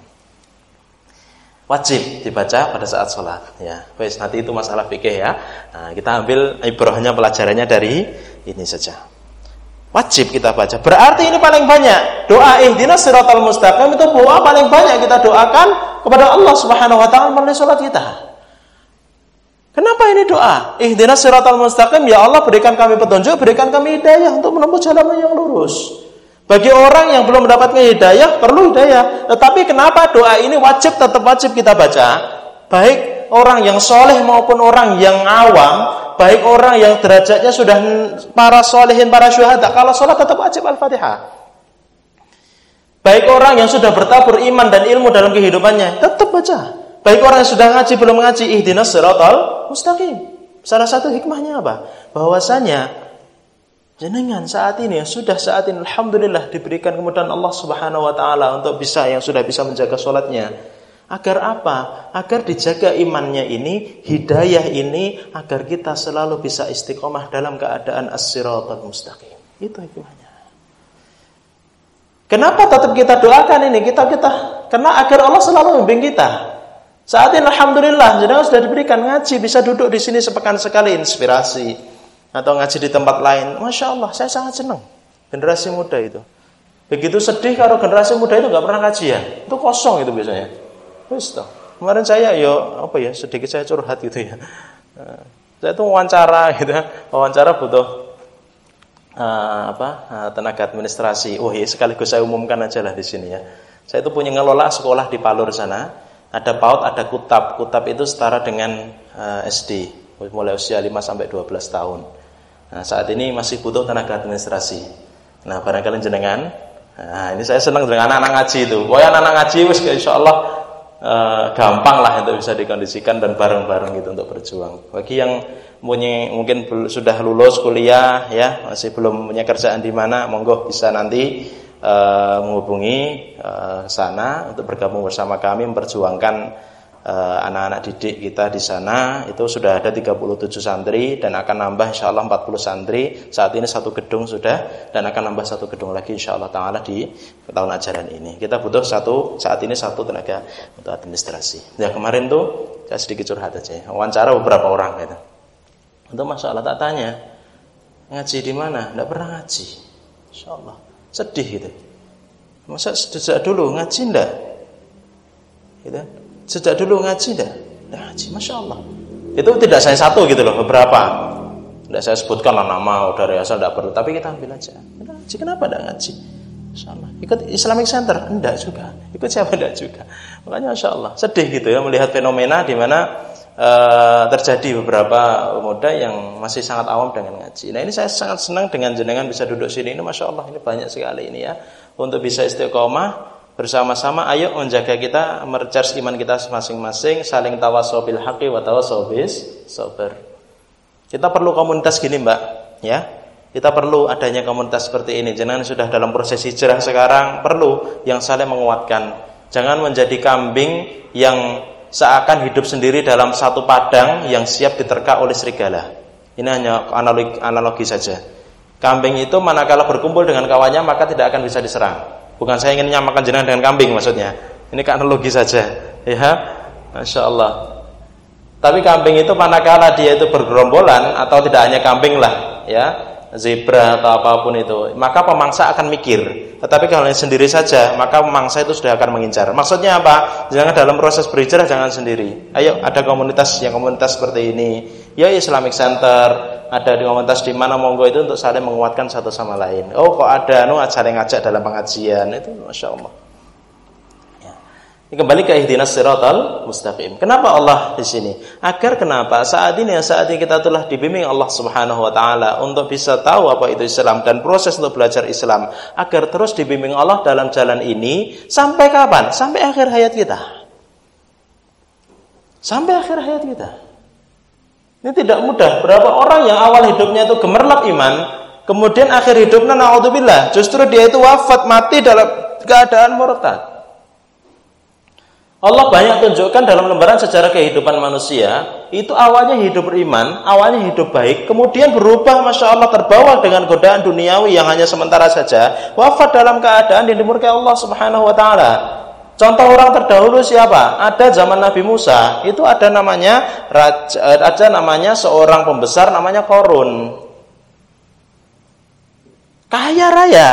Wajib dibaca pada saat sholat. Ya, wes nanti itu masalah fikih ya. Nah, kita ambil ibrahnya pelajarannya dari ini saja. Wajib kita baca. Berarti ini paling banyak. Doa ihdinas siratal mustaqim itu doa paling banyak kita doakan kepada Allah Subhanahu wa taala melalui salat kita. Kenapa ini doa? Ihdinas siratal mustaqim, ya Allah berikan kami petunjuk, berikan kami hidayah untuk menempuh jalan yang lurus. Bagi orang yang belum mendapatkan hidayah, perlu hidayah. Tetapi kenapa doa ini wajib tetap wajib kita baca? Baik orang yang soleh maupun orang yang awam, baik orang yang derajatnya sudah para solehin, para syuhada, kalau sholat tetap wajib Al-Fatihah. Baik orang yang sudah bertabur iman dan ilmu dalam kehidupannya, tetap baca. Baik orang yang sudah ngaji belum ngaji, ihdinas siratal mustaqim. Salah satu hikmahnya apa? Bahwasanya jenengan saat ini sudah saat ini alhamdulillah diberikan kemudahan Allah Subhanahu wa taala untuk bisa yang sudah bisa menjaga sholatnya Agar apa? Agar dijaga imannya ini, hidayah ini, agar kita selalu bisa istiqomah dalam keadaan as-siratal mustaqim. Itu hikmahnya. Kenapa tetap kita doakan ini? Kita kita karena agar Allah selalu membimbing kita. Saat ini alhamdulillah jenengan sudah diberikan ngaji, bisa duduk di sini sepekan sekali inspirasi atau ngaji di tempat lain. Masya Allah, saya sangat senang. Generasi muda itu. Begitu sedih kalau generasi muda itu nggak pernah kajian. Itu kosong itu biasanya. Wis Kemarin saya yo apa ya sedikit saya curhat gitu ya. Eh, saya tuh wawancara gitu, wawancara butuh uh, apa uh, tenaga administrasi. Oh ya sekaligus saya umumkan aja lah di sini ya. Saya itu punya ngelola sekolah di Palur sana. Ada PAUD, ada kutab. Kutab itu setara dengan uh, SD, mulai usia 5 sampai 12 tahun. Nah, saat ini masih butuh tenaga administrasi. Nah, barangkali jenengan Nah, ini saya senang dengan anak-anak ngaji itu. Pokoknya anak-anak ngaji wis insyaallah uh, gampang lah itu bisa dikondisikan dan bareng-bareng gitu untuk berjuang. Bagi yang punya mungkin sudah lulus kuliah ya masih belum punya kerjaan di mana, monggo bisa nanti uh, menghubungi uh, sana untuk bergabung bersama kami memperjuangkan anak-anak didik kita di sana itu sudah ada 37 santri dan akan nambah insya Allah 40 santri. Saat ini satu gedung sudah dan akan nambah satu gedung lagi insya Allah Taala di tahun ajaran ini. Kita butuh satu saat ini satu tenaga untuk administrasi. Ya kemarin tuh saya sedikit curhat aja wawancara beberapa orang gitu. Untuk masya Allah tak tanya ngaji di mana? Tidak pernah ngaji. Insya Allah sedih gitu. Masa sejak dulu ngaji enggak gitu Sejak dulu ngaji dah. Ngaji, Masya Allah. Itu tidak saya satu gitu loh, beberapa. Tidak saya sebutkan lah nama dari asal tidak perlu. Tapi kita ambil aja. Ngaji, kenapa tidak ngaji? Masya Allah. Ikut Islamic Center? Enggak juga. Ikut siapa? Enggak juga. Makanya Masya Allah. Sedih gitu ya melihat fenomena di mana uh, terjadi beberapa pemuda yang masih sangat awam dengan ngaji. Nah ini saya sangat senang dengan jenengan bisa duduk sini. Ini Masya Allah ini banyak sekali ini ya. Untuk bisa istiqomah bersama-sama ayo menjaga kita mercharge iman kita masing-masing saling tawasobil haqi wa tawasobis sober kita perlu komunitas gini mbak ya. Kita perlu adanya komunitas seperti ini. Jangan sudah dalam proses hijrah sekarang perlu yang saling menguatkan. Jangan menjadi kambing yang seakan hidup sendiri dalam satu padang yang siap diterka oleh serigala. Ini hanya analogi, analogi saja. Kambing itu manakala berkumpul dengan kawannya maka tidak akan bisa diserang Bukan saya ingin nyamakan jenengan dengan kambing maksudnya. Ini kan analogi saja. Ya, Masya Allah. Tapi kambing itu manakala dia itu bergerombolan atau tidak hanya kambing lah, ya, zebra atau apa pun itu, maka pemangsa akan mikir. Tetapi kalau sendiri saja, maka pemangsa itu sudah akan mengincar. Maksudnya apa? Jangan dalam proses berhijrah jangan sendiri. Ayo ada komunitas yang komunitas seperti ini. Ya Islamic Center, ada di komunitas di mana monggo itu untuk saling menguatkan satu sama lain. Oh kok ada anu saling ngajak dalam pengajian itu masya Allah. Ya. Ini kembali ke ihdinas siratal mustaqim. Kenapa Allah di sini? Agar kenapa saat ini saat ini kita telah dibimbing Allah Subhanahu wa taala untuk bisa tahu apa itu Islam dan proses untuk belajar Islam agar terus dibimbing Allah dalam jalan ini sampai kapan? Sampai akhir hayat kita. Sampai akhir hayat kita. Ini tidak mudah. Berapa orang yang awal hidupnya itu gemerlap iman, kemudian akhir hidupnya naudzubillah, justru dia itu wafat mati dalam keadaan murtad. Allah banyak tunjukkan dalam lembaran sejarah kehidupan manusia itu awalnya hidup beriman, awalnya hidup baik, kemudian berubah, masya Allah terbawa dengan godaan duniawi yang hanya sementara saja, wafat dalam keadaan yang dimurkai Allah Subhanahu Wa Taala. Contoh orang terdahulu siapa? Ada zaman Nabi Musa, itu ada namanya raja, ada namanya seorang pembesar namanya Korun. Kaya raya.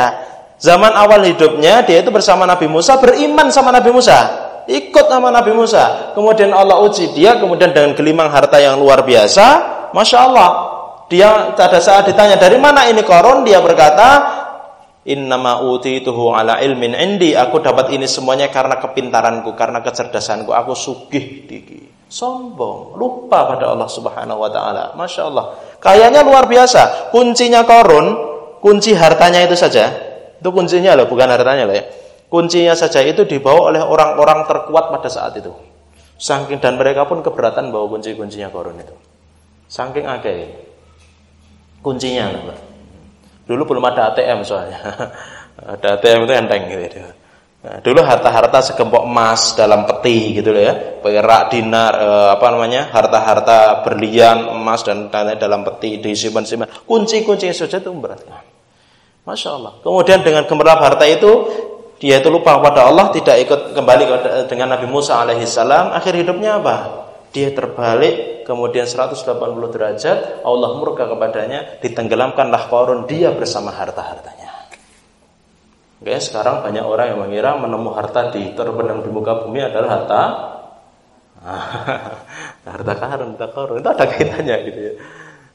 Zaman awal hidupnya dia itu bersama Nabi Musa, beriman sama Nabi Musa, ikut sama Nabi Musa. Kemudian Allah uji dia, kemudian dengan gelimang harta yang luar biasa, masya Allah. Dia pada saat ditanya dari mana ini korun, dia berkata Innama utituhu ala ilmin indi. Aku dapat ini semuanya karena kepintaranku, karena kecerdasanku. Aku sugih diki. Sombong, lupa pada Allah Subhanahu wa taala. Masya Allah. Kayaknya luar biasa. Kuncinya korun, kunci hartanya itu saja. Itu kuncinya loh, bukan hartanya loh ya. Kuncinya saja itu dibawa oleh orang-orang terkuat pada saat itu. Saking dan mereka pun keberatan bawa kunci-kuncinya korun itu. Saking akeh. Kuncinya loh. Dulu belum ada ATM soalnya. ada ATM itu enteng gitu. Nah, dulu harta-harta segempok emas dalam peti gitu loh ya, perak, dinar, eh, apa namanya, harta-harta berlian, emas dan lain dalam peti disimpan-simpan. Kunci-kunci saja itu memberatkan. Masya Allah. Kemudian dengan gemerlap harta itu, dia itu lupa kepada Allah, tidak ikut kembali dengan Nabi Musa alaihissalam. Akhir hidupnya apa? dia terbalik kemudian 180 derajat Allah murka kepadanya ditenggelamkanlah korun dia bersama harta-hartanya Oke, sekarang banyak orang yang mengira menemu harta di terbenam di muka bumi adalah harta harta karun, harta korun itu ada kaitannya gitu ya.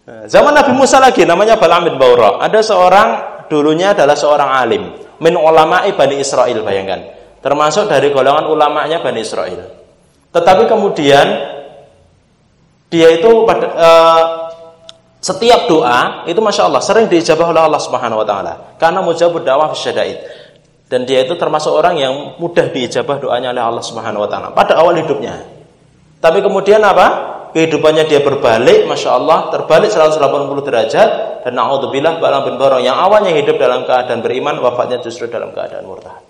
Nah, zaman Nabi Musa lagi namanya Balaam bin. Ada seorang dulunya adalah seorang alim min ulama'i Bani Israel bayangkan. Termasuk dari golongan ulamanya Bani Israel. Tetapi kemudian dia itu pada uh, setiap doa itu masya Allah sering diijabah oleh Allah Subhanahu Wa Taala karena mujabud dakwah syadaid dan dia itu termasuk orang yang mudah diijabah doanya oleh Allah Subhanahu Wa Taala pada awal hidupnya. Tapi kemudian apa? Kehidupannya dia berbalik, masya Allah, terbalik 180 derajat dan naudzubillah balang bin barong yang awalnya hidup dalam keadaan beriman, wafatnya justru dalam keadaan murtad.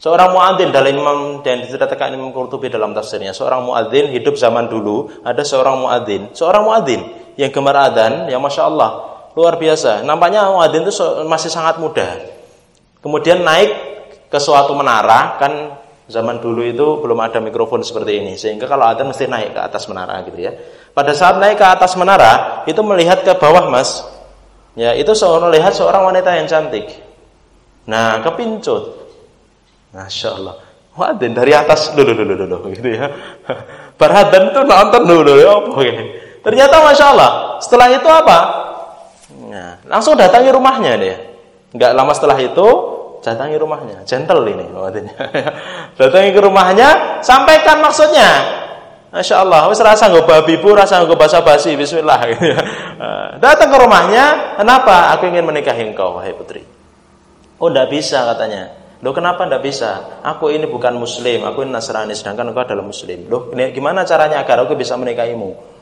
Seorang muadzin dalam Imam dan diceritakan Imam Qurtubi dalam tafsirnya, seorang muadzin hidup zaman dulu, ada seorang muadzin, seorang muadzin yang gemar adzan, yang masya Allah luar biasa. Nampaknya muadzin itu masih sangat muda. Kemudian naik ke suatu menara, kan zaman dulu itu belum ada mikrofon seperti ini, sehingga kalau adzan mesti naik ke atas menara gitu ya. Pada saat naik ke atas menara, itu melihat ke bawah mas, ya itu seorang melihat seorang wanita yang cantik. Nah, kepincut Masya Allah. Wadin dari atas dulu dulu dulu gitu ya. Berhadan tuh nonton dulu ya apa gitu. Ternyata Masya Allah. Setelah itu apa? Nah, langsung datangi rumahnya dia. Enggak lama setelah itu datangi rumahnya. Gentle ini wadinnya. datangi ke rumahnya, sampaikan maksudnya. Masya Allah, wis rasa nggak babi bu, rasa nggak basa basi, Bismillah. Gitu ya. Datang ke rumahnya, kenapa? Aku ingin menikahi engkau, wahai putri. Oh, tidak bisa katanya. Loh kenapa ndak bisa? Aku ini bukan muslim, aku ini Nasrani sedangkan engkau adalah muslim. Loh gimana caranya agar aku bisa menikahimu?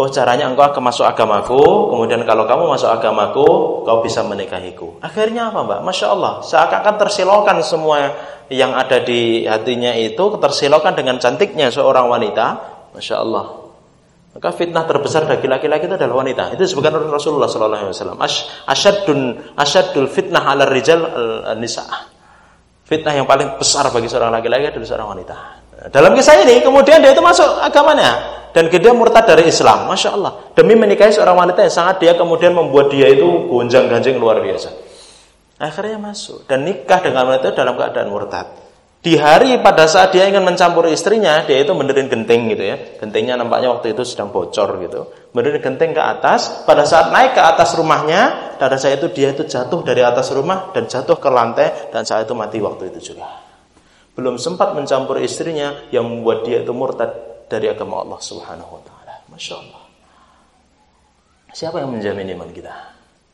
Oh caranya engkau akan masuk agamaku, kemudian kalau kamu masuk agamaku, kau bisa menikahiku. Akhirnya apa mbak? Masya Allah, seakan-akan tersilokan semua yang ada di hatinya itu, tersilokan dengan cantiknya seorang wanita. Masya Allah, maka fitnah terbesar bagi laki-laki itu adalah wanita. Itu disebutkan oleh Rasulullah. Asyadun asyadul fitnah 'ala rijal nisa. Fitnah yang paling besar bagi seorang laki-laki adalah seorang wanita. Dalam kisah ini kemudian dia itu masuk agamanya dan dia murtad dari Islam. Masya Allah. Demi menikahi seorang wanita yang sangat dia kemudian membuat dia itu gonjang-ganjing luar biasa. Akhirnya masuk dan nikah dengan wanita dalam keadaan murtad. Di hari pada saat dia ingin mencampur istrinya, dia itu menderin genting gitu ya. Gentingnya nampaknya waktu itu sedang bocor gitu. Menderin genting ke atas, pada saat naik ke atas rumahnya, pada saat itu dia itu jatuh dari atas rumah dan jatuh ke lantai dan saat itu mati waktu itu juga. Belum sempat mencampur istrinya yang membuat dia itu murtad dari agama Allah Subhanahu wa taala. Masya Allah. Siapa yang menjamin iman kita?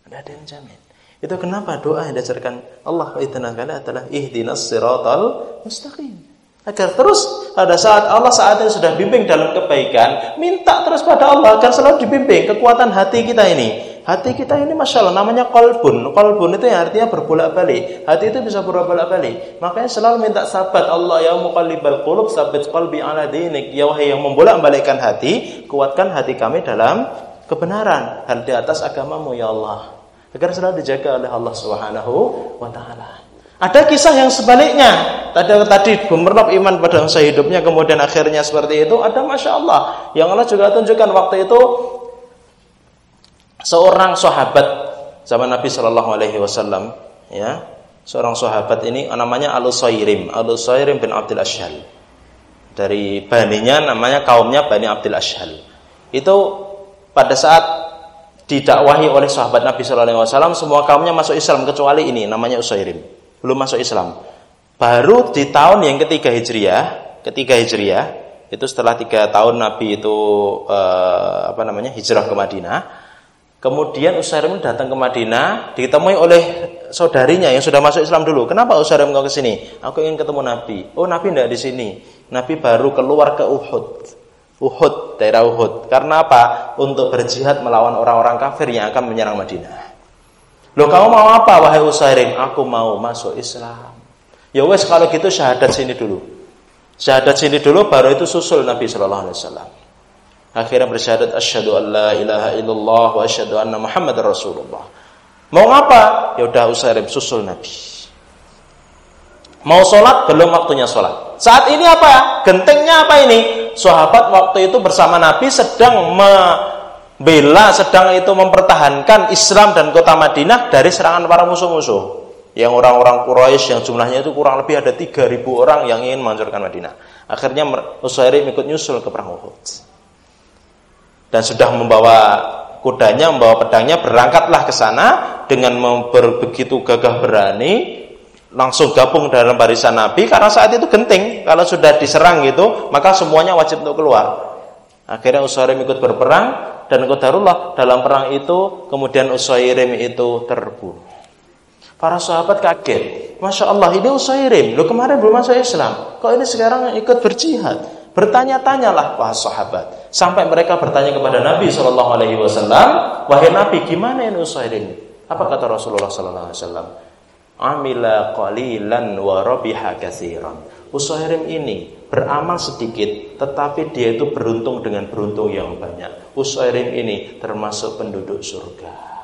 Ada yang menjamin. Itu kenapa doa yang diajarkan Allah Taala adalah ihdinas siratal mustaqim. Agar terus pada saat Allah saat ini sudah bimbing dalam kebaikan, minta terus pada Allah agar selalu dibimbing kekuatan hati kita ini. Hati kita ini masya Allah namanya kolbun. Kolbun itu yang artinya berbolak balik. Hati itu bisa berbolak balik. Makanya selalu minta sabat Allah ya muqallibal qulub sabit qalbi ala dinik. Ya wahai yang membolak balikkan hati, kuatkan hati kami dalam kebenaran, hal di atas agamamu ya Allah agar selalu dijaga oleh Allah Subhanahu wa taala. Ada kisah yang sebaliknya. Tadi tadi gemerlap iman pada masa hidupnya kemudian akhirnya seperti itu. Ada masya Allah yang Allah juga tunjukkan waktu itu seorang sahabat zaman Nabi Shallallahu Alaihi Wasallam ya seorang sahabat ini namanya Al Usairim Al Usairim bin Abdul Ashhal dari baninya namanya kaumnya Bani Abdul Ashhal itu pada saat didakwahi oleh sahabat Nabi Shallallahu Alaihi Wasallam semua kaumnya masuk Islam kecuali ini namanya Usairim belum masuk Islam. Baru di tahun yang ketiga hijriah ketiga hijriah itu setelah tiga tahun Nabi itu eh, apa namanya hijrah ke Madinah. Kemudian Usairim datang ke Madinah ditemui oleh saudarinya yang sudah masuk Islam dulu. Kenapa Usairim kau ke sini? Aku ingin ketemu Nabi. Oh Nabi tidak di sini. Nabi baru keluar ke Uhud. Uhud, daerah Uhud. Karena apa? Untuk berjihad melawan orang-orang kafir yang akan menyerang Madinah. Loh kamu mau apa wahai Usairim? Aku mau masuk Islam. Ya wes kalau gitu syahadat sini dulu. Syahadat sini dulu baru itu susul Nabi sallallahu alaihi wasallam. Akhirnya bersyahadat asyhadu an la ilaha illallah wa asyhadu anna Muhammadar Rasulullah. Mau apa? Ya udah Usairim susul Nabi. Mau sholat belum waktunya sholat. Saat ini apa? Gentengnya apa ini? sahabat waktu itu bersama Nabi sedang membela, sedang itu mempertahankan Islam dan kota Madinah dari serangan para musuh-musuh. Yang orang-orang Quraisy yang jumlahnya itu kurang lebih ada 3000 orang yang ingin menghancurkan Madinah. Akhirnya Usairim ikut nyusul ke perang Uhud. Dan sudah membawa kudanya, membawa pedangnya, berangkatlah ke sana dengan begitu gagah berani langsung gabung dalam barisan Nabi karena saat itu genting kalau sudah diserang gitu maka semuanya wajib untuk keluar akhirnya Usairim ikut berperang dan Qadarullah dalam perang itu kemudian Usairim itu terbunuh. Para sahabat kaget. Masya Allah ini Usairim lu kemarin belum masuk Islam. Kok ini sekarang ikut berjihad? Bertanya-tanyalah para sahabat. Sampai mereka bertanya kepada Nabi Shallallahu Alaihi Wasallam wahai Nabi gimana ini Usairim apa kata Rasulullah Shallallahu Alaihi Wasallam? Amila qalilan wa rabiha katsiran. Usairim ini beramal sedikit tetapi dia itu beruntung dengan beruntung yang banyak. Usairim ini termasuk penduduk surga.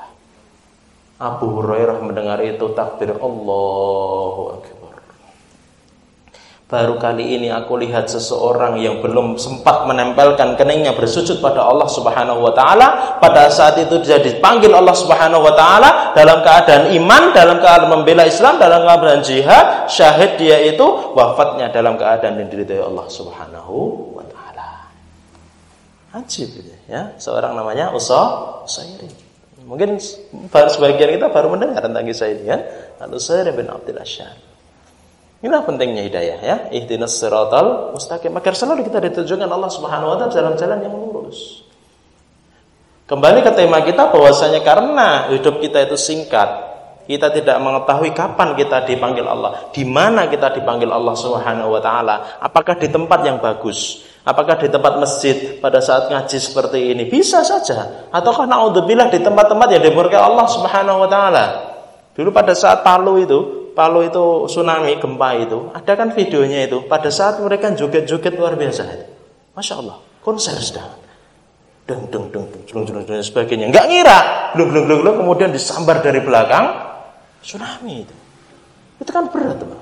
Abu Hurairah mendengar itu takbir Allahu Akbar. Baru kali ini aku lihat seseorang yang belum sempat menempelkan keningnya bersujud pada Allah Subhanahu wa taala, pada saat itu dia dipanggil Allah Subhanahu wa taala dalam keadaan iman, dalam keadaan membela Islam, dalam keadaan jihad, syahid dia itu wafatnya dalam keadaan diridhai Allah Subhanahu wa taala. Ajib gitu ya, seorang namanya Usa Usairi. Mungkin sebagian kita baru mendengar tentang kisah ini ya. Al-Usairi bin Abdul Asyar. Inilah pentingnya hidayah ya. Ihdinas siratal mustaqim. Agar selalu kita ditunjukkan Allah Subhanahu wa taala dalam jalan yang lurus. Kembali ke tema kita bahwasanya karena hidup kita itu singkat, kita tidak mengetahui kapan kita dipanggil Allah, di mana kita dipanggil Allah Subhanahu wa taala, apakah di tempat yang bagus, apakah di tempat masjid pada saat ngaji seperti ini, bisa saja, ataukah naudzubillah di tempat-tempat yang dimurkai Allah Subhanahu wa taala. Dulu pada saat Palu itu, Palu itu tsunami gempa itu, ada kan videonya itu. Pada saat mereka joget-joget luar biasa itu. Masya Allah, konser sedang. Deng deng deng deng deng dan sebagainya. Enggak ngira, belum belum belum kemudian disambar dari belakang tsunami itu. Itu kan berat, teman.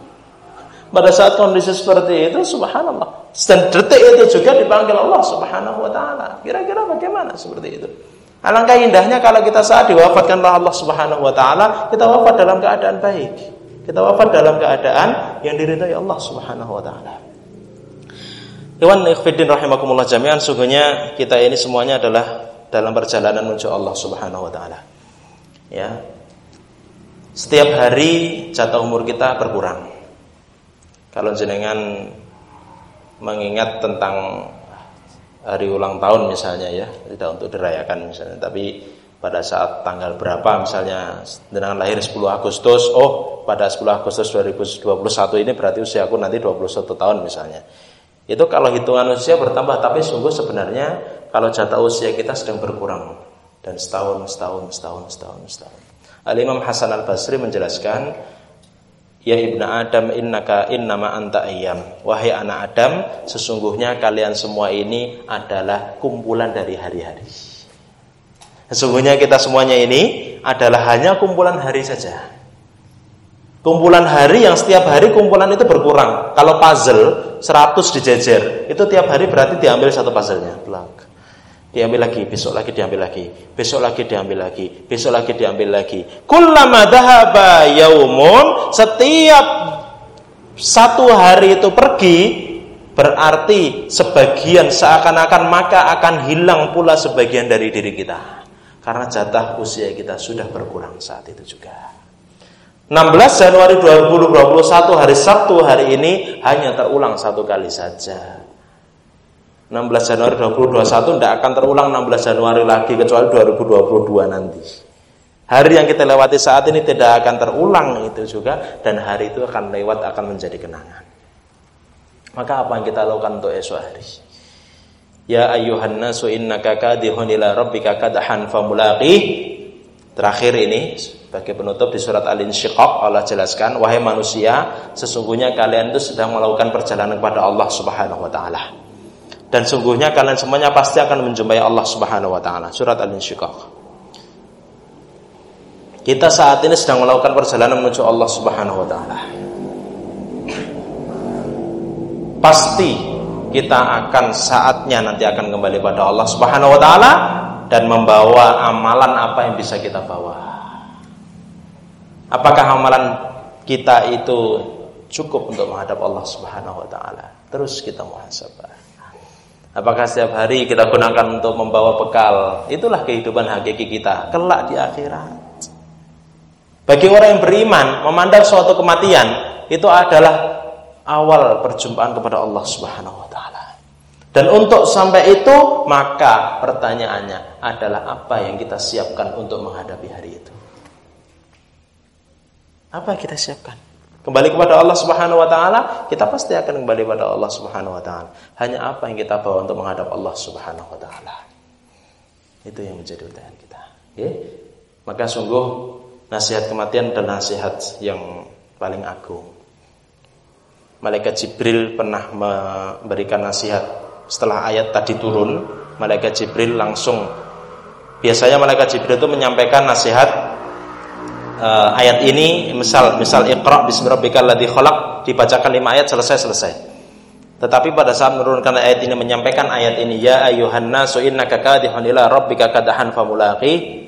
Pada saat kondisi seperti itu, subhanallah. Dan detik itu juga dipanggil Allah subhanahu wa ta'ala. Kira-kira bagaimana seperti itu? Alangkah indahnya kalau kita saat diwafatkan oleh Allah subhanahu wa ta'ala, kita wafat dalam keadaan baik. Kita wafat dalam keadaan yang diridhai Allah Subhanahu wa taala. Iwan ikhfiddin rahimakumullah jami'an sungguhnya kita ini semuanya adalah dalam perjalanan menuju Allah Subhanahu wa taala. Ya. Setiap hari jatah umur kita berkurang. Kalau jenengan mengingat tentang hari ulang tahun misalnya ya, tidak untuk dirayakan misalnya, tapi pada saat tanggal berapa misalnya dengan lahir 10 Agustus oh pada 10 Agustus 2021 ini berarti usia aku nanti 21 tahun misalnya. Itu kalau hitungan usia bertambah tapi sungguh sebenarnya kalau jatah usia kita sedang berkurang. Dan setahun setahun setahun setahun setahun. Al Imam Hasan Al Basri menjelaskan Ya ibnu Adam innaka innama anta ayyam. Wahai anak Adam Sesungguhnya kalian semua ini adalah kumpulan dari hari-hari Sesungguhnya kita semuanya ini adalah hanya kumpulan hari saja. Kumpulan hari yang setiap hari kumpulan itu berkurang. Kalau puzzle 100 dijejer, itu tiap hari berarti diambil satu puzzlenya. Belak. Diambil lagi, besok lagi diambil lagi, besok lagi diambil lagi, besok lagi diambil lagi. Kullama dhahaba yaumun, setiap satu hari itu pergi, berarti sebagian seakan-akan maka akan hilang pula sebagian dari diri kita. Karena jatah usia kita sudah berkurang saat itu juga. 16 Januari 2021 hari Sabtu hari ini hanya terulang satu kali saja. 16 Januari 2021 tidak akan terulang 16 Januari lagi kecuali 2022 nanti. Hari yang kita lewati saat ini tidak akan terulang itu juga dan hari itu akan lewat akan menjadi kenangan. Maka apa yang kita lakukan untuk esok hari? Ya ayuhan nasu innaka kadihun ila rabbika kadahan famulaqih. Terakhir ini sebagai penutup di surat Al-Insyiqaq Allah jelaskan wahai manusia sesungguhnya kalian itu sedang melakukan perjalanan kepada Allah Subhanahu wa taala. Dan sungguhnya kalian semuanya pasti akan menjumpai Allah Subhanahu wa taala. Surat Al-Insyiqaq. Kita saat ini sedang melakukan perjalanan menuju Allah Subhanahu wa taala. Pasti kita akan saatnya nanti akan kembali pada Allah Subhanahu wa taala dan membawa amalan apa yang bisa kita bawa. Apakah amalan kita itu cukup untuk menghadap Allah Subhanahu wa taala? Terus kita muhasabah. Apakah setiap hari kita gunakan untuk membawa bekal? Itulah kehidupan hakiki kita kelak di akhirat. Bagi orang yang beriman, memandang suatu kematian itu adalah awal perjumpaan kepada Allah Subhanahu wa taala. Dan untuk sampai itu, maka pertanyaannya adalah apa yang kita siapkan untuk menghadapi hari itu? Apa kita siapkan? Kembali kepada Allah Subhanahu wa taala, kita pasti akan kembali kepada Allah Subhanahu wa taala. Hanya apa yang kita bawa untuk menghadap Allah Subhanahu wa taala. Itu yang menjadi pertanyaan kita. Okay? Maka sungguh nasihat kematian adalah nasihat yang paling agung. Malaikat Jibril pernah memberikan nasihat setelah ayat tadi turun, malaikat Jibril langsung biasanya malaikat Jibril itu menyampaikan nasihat uh, ayat ini misal misal Iqra bismirabbikal ladzi khalaq dibacakan lima ayat selesai selesai. Tetapi pada saat menurunkan ayat ini menyampaikan ayat ini ya ayuhan nasu innaka kadihun ila rabbika kadahan famulaqi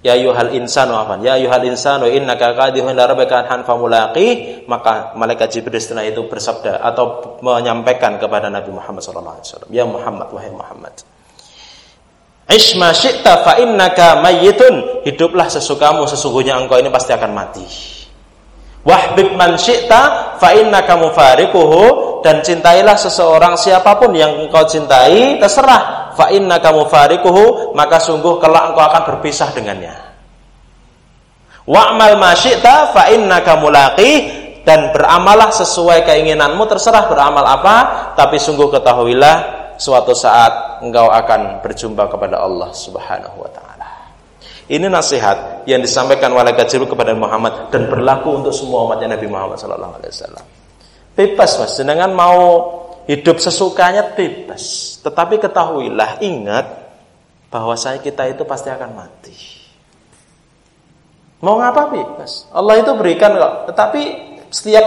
Ya yuhal insanu afan. Ya yuhal insanu innaka qadihun ila rabbika han famulaqi. Maka malaikat Jibril setelah itu bersabda atau menyampaikan kepada Nabi Muhammad wasallam, "Ya Muhammad wahai Muhammad, Ish ma syi'ta fa innaka mayyitun. Hiduplah sesukamu sesungguhnya engkau ini pasti akan mati. Wahbib man syi'ta fa innaka mufariquhu dan cintailah seseorang siapa pun yang engkau cintai terserah fa kamu farikuhu maka sungguh kelak engkau akan berpisah dengannya. Wa'mal ma syi'ta fa kamu laqi dan beramalah sesuai keinginanmu terserah beramal apa tapi sungguh ketahuilah suatu saat engkau akan berjumpa kepada Allah Subhanahu wa taala. Ini nasihat yang disampaikan oleh Jibril kepada Muhammad dan berlaku untuk semua umatnya Nabi Muhammad sallallahu alaihi wasallam. Bebas Mas, dengan mau Hidup sesukanya bebas. Tetapi ketahuilah, ingat bahwa saya kita itu pasti akan mati. Mau ngapa bebas. Allah itu berikan kok. Tetapi setiap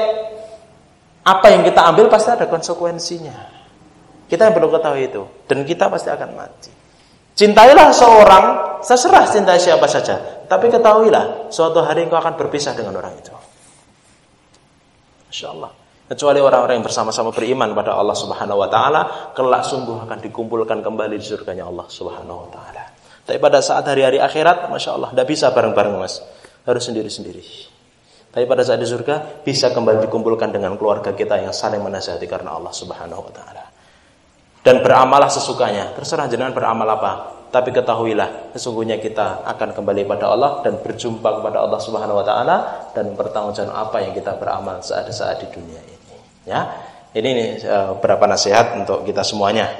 apa yang kita ambil pasti ada konsekuensinya. Kita yang perlu ketahui itu. Dan kita pasti akan mati. Cintailah seorang, seserah cintai siapa saja. Tapi ketahuilah, suatu hari engkau akan berpisah dengan orang itu. Insya Allah kecuali orang-orang yang bersama-sama beriman pada Allah Subhanahu wa taala kelak sungguh akan dikumpulkan kembali di surganya Allah Subhanahu wa taala. Tapi pada saat hari-hari akhirat, masya Allah, tidak bisa bareng-bareng mas, harus sendiri-sendiri. Tapi pada saat di surga bisa kembali dikumpulkan dengan keluarga kita yang saling menasihati karena Allah Subhanahu wa taala. Dan beramalah sesukanya, terserah jenengan beramal apa, tapi ketahuilah sesungguhnya kita akan kembali pada Allah dan berjumpa kepada Allah Subhanahu wa taala dan mempertanggungjawabkan apa yang kita beramal saat-saat di dunia ini. Ya, ini nih, uh, beberapa nasihat untuk kita semuanya.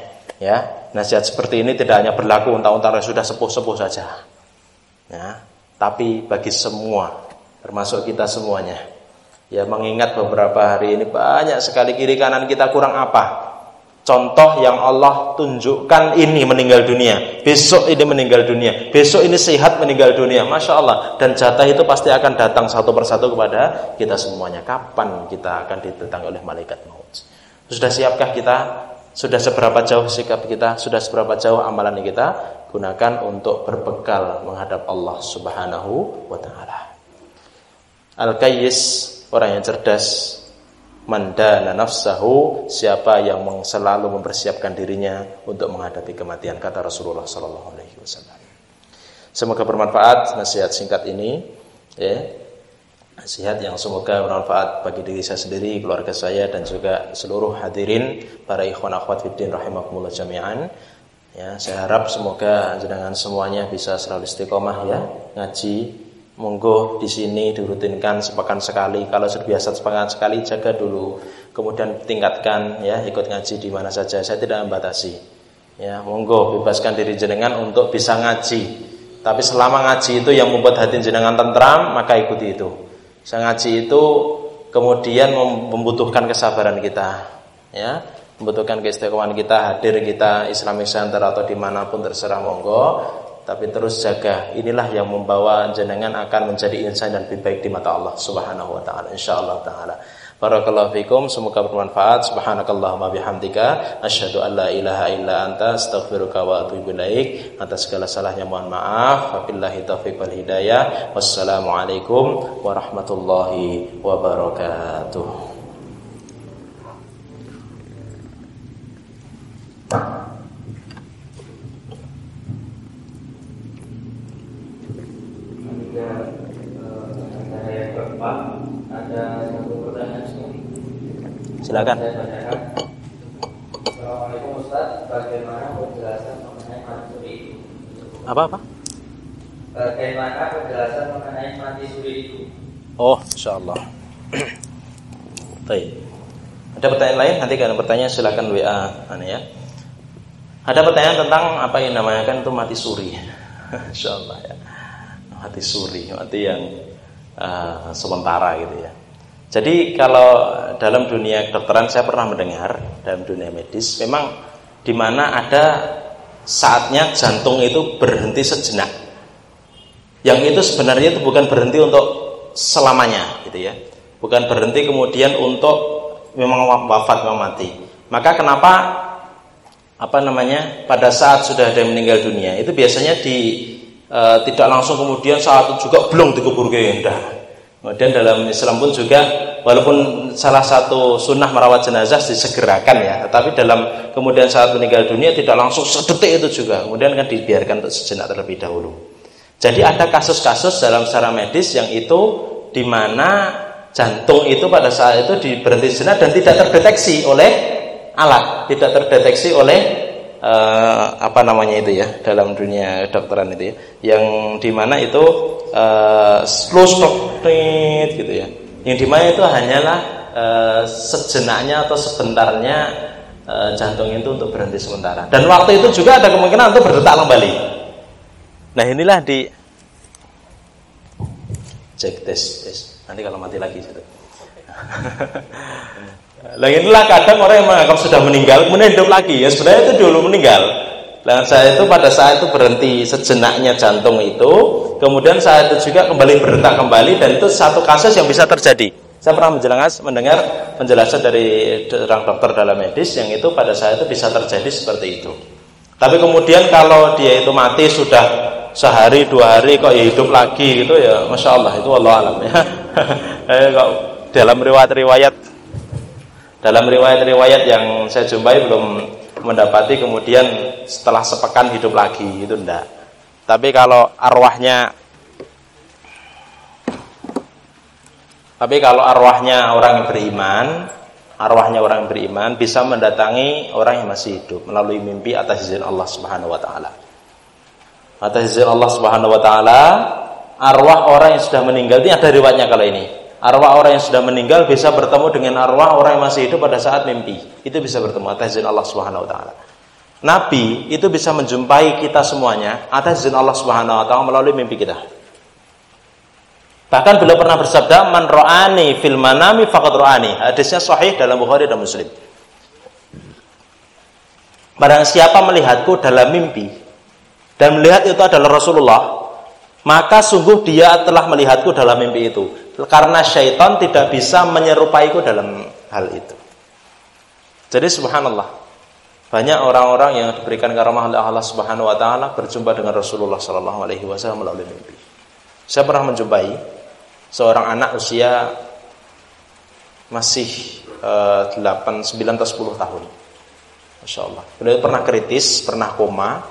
Ya, nasihat seperti ini tidak hanya berlaku untuk orang sudah sepuh-sepuh saja. Ya, tapi bagi semua, termasuk kita semuanya. Ya, mengingat beberapa hari ini banyak sekali kiri kanan kita kurang apa? Contoh yang Allah tunjukkan ini meninggal dunia Besok ini meninggal dunia Besok ini sehat meninggal dunia Masya Allah Dan jatah itu pasti akan datang satu persatu kepada kita semuanya Kapan kita akan didatangi oleh malaikat maut Sudah siapkah kita? Sudah seberapa jauh sikap kita? Sudah seberapa jauh amalan kita? Gunakan untuk berbekal menghadap Allah subhanahu wa ta'ala Al-Qayyis Orang yang cerdas mandana nafsahu siapa yang selalu mempersiapkan dirinya untuk menghadapi kematian kata Rasulullah sallallahu alaihi wasallam. Semoga bermanfaat nasihat singkat ini ya. Nasihat yang semoga bermanfaat bagi diri saya sendiri, keluarga saya dan juga seluruh hadirin para ikhwan akhwat fiddin rahimakumullah jami'an. Ya, saya harap semoga jenengan semuanya bisa selalu istiqomah ya, ngaji monggo di sini dirutinkan sepekan sekali. Kalau sudah biasa sepekan sekali jaga dulu. Kemudian tingkatkan ya ikut ngaji di mana saja. Saya tidak membatasi. Ya, monggo bebaskan diri jenengan untuk bisa ngaji. Tapi selama ngaji itu yang membuat hati jenengan tentram, maka ikuti itu. Saya ngaji itu kemudian membutuhkan kesabaran kita. Ya, membutuhkan keistiqomahan kita, hadir kita Islamic Center atau di mana pun terserah monggo tapi terus jaga. Inilah yang membawa jenengan akan menjadi insan dan lebih baik di mata Allah Subhanahu wa taala. Insyaallah taala. Barakallahu fikum. Semoga bermanfaat. Subhanakallahumma bihamdika. Asyhadu an la ilaha illa anta. Astaghfiruka wa atubu ilaik. Atas segala salahnya mohon maaf. Wabillahi taufiq wal hidayah. Wassalamu alaikum warahmatullahi wabarakatuh Silakan. Assalamualaikum Ustaz, bagaimana penjelasan mengenai mati suri itu? Apa apa? Bagaimana penjelasan mengenai mati suri itu? Oh, insyaallah. Baik. Ada pertanyaan lain? Nanti kalau bertanya silakan WA aneh ya. Ada pertanyaan tentang apa yang namanya kan itu mati suri. insyaallah ya. mati suri, mati yang uh, sementara gitu ya. Jadi kalau dalam dunia kedokteran saya pernah mendengar dalam dunia medis memang di mana ada saatnya jantung itu berhenti sejenak. Yang itu sebenarnya itu bukan berhenti untuk selamanya gitu ya. Bukan berhenti kemudian untuk memang wafat memang mati. Maka kenapa apa namanya pada saat sudah ada yang meninggal dunia itu biasanya di e, tidak langsung kemudian saat itu juga belum dikubur ke Kemudian dalam Islam pun juga walaupun salah satu sunnah merawat jenazah disegerakan ya, tetapi dalam kemudian saat meninggal dunia tidak langsung sedetik itu juga, kemudian kan dibiarkan untuk sejenak terlebih dahulu. Jadi ada kasus-kasus dalam secara medis yang itu di mana jantung itu pada saat itu diberhenti dan tidak terdeteksi oleh alat, tidak terdeteksi oleh uh, apa namanya itu ya dalam dunia dokteran itu ya, yang di mana itu uh, slow stop gitu ya. Yang di mana itu hanyalah uh, sejenaknya atau sebentarnya uh, jantung itu untuk berhenti sementara. Dan waktu itu juga ada kemungkinan untuk berdetak kembali. Nah inilah di cek tes, tes. Nanti kalau mati lagi gitu. Nah inilah kadang orang yang menganggap sudah meninggal kemudian hidup lagi ya sebenarnya itu dulu meninggal. Dan saya itu pada saat itu berhenti sejenaknya jantung itu, kemudian saat itu juga kembali berdetak kembali dan itu satu kasus yang bisa terjadi. Saya pernah menjelaskan, mendengar penjelasan dari orang dokter dalam medis yang itu pada saat itu bisa terjadi seperti itu. Tapi kemudian kalau dia itu mati sudah sehari dua hari kok ya hidup lagi gitu ya, masya Allah itu Allah alam ya. kok dalam riwayat-riwayat dalam riwayat-riwayat yang saya jumpai belum mendapati kemudian setelah sepekan hidup lagi itu enggak tapi kalau arwahnya tapi kalau arwahnya orang yang beriman arwahnya orang yang beriman bisa mendatangi orang yang masih hidup melalui mimpi atas izin Allah Subhanahu wa taala. Atas izin Allah Subhanahu wa taala arwah orang yang sudah meninggal ini ada riwayatnya kalau ini arwah orang yang sudah meninggal bisa bertemu dengan arwah orang yang masih hidup pada saat mimpi. Itu bisa bertemu atas izin Allah Subhanahu wa taala. Nabi itu bisa menjumpai kita semuanya atas izin Allah Subhanahu wa taala melalui mimpi kita. Bahkan beliau pernah bersabda, "Man ra'ani fil manami faqad ra'ani." Hadisnya sahih dalam Bukhari dan Muslim. Barang siapa melihatku dalam mimpi dan melihat itu adalah Rasulullah, maka sungguh dia telah melihatku dalam mimpi itu karena syaitan tidak bisa menyerupaiku dalam hal itu. Jadi subhanallah, banyak orang-orang yang diberikan karamah oleh Allah Subhanahu wa taala berjumpa dengan Rasulullah sallallahu alaihi wasallam melalui mimpi. Saya pernah menjumpai seorang anak usia masih uh, 8, 9 atau 10 tahun. Masya Allah. Beliau pernah kritis, pernah koma,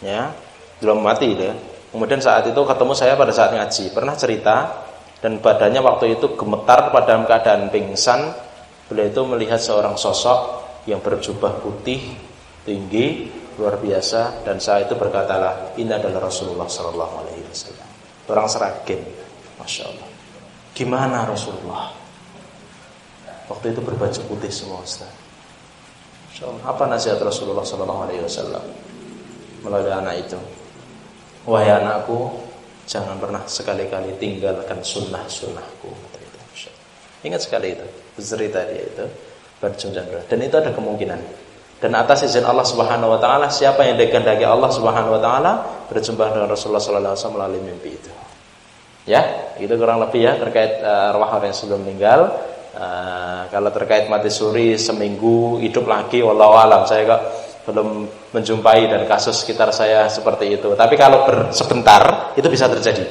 ya, belum mati ya. Kemudian saat itu ketemu saya pada saat ngaji, pernah cerita dan badannya waktu itu gemetar pada keadaan pingsan. Beliau itu melihat seorang sosok yang berjubah putih tinggi luar biasa. Dan saat itu berkatalah ini adalah Rasulullah Shallallahu Alaihi Wasallam. Orang Seragen masya Allah. Gimana Rasulullah? Waktu itu berbaju putih semua Ustaz. Apa nasihat Rasulullah Shallallahu Alaihi Wasallam? Melalui anak itu. Wahai anakku Jangan pernah sekali-kali tinggalkan sunnah-sunnahku. Ingat sekali itu. Cerita dia itu. Berjumpa Dan itu ada kemungkinan. Dan atas izin Allah Subhanahu wa taala, siapa yang dikehendaki Allah Subhanahu wa taala berjumpa dengan Rasulullah sallallahu alaihi wasallam melalui mimpi itu. Ya, itu kurang lebih ya terkait uh, arwah orang yang sudah meninggal. Uh, kalau terkait mati suri seminggu hidup lagi wallahu alam saya kok belum menjumpai dan kasus sekitar saya seperti itu. Tapi kalau ber, sebentar itu bisa terjadi.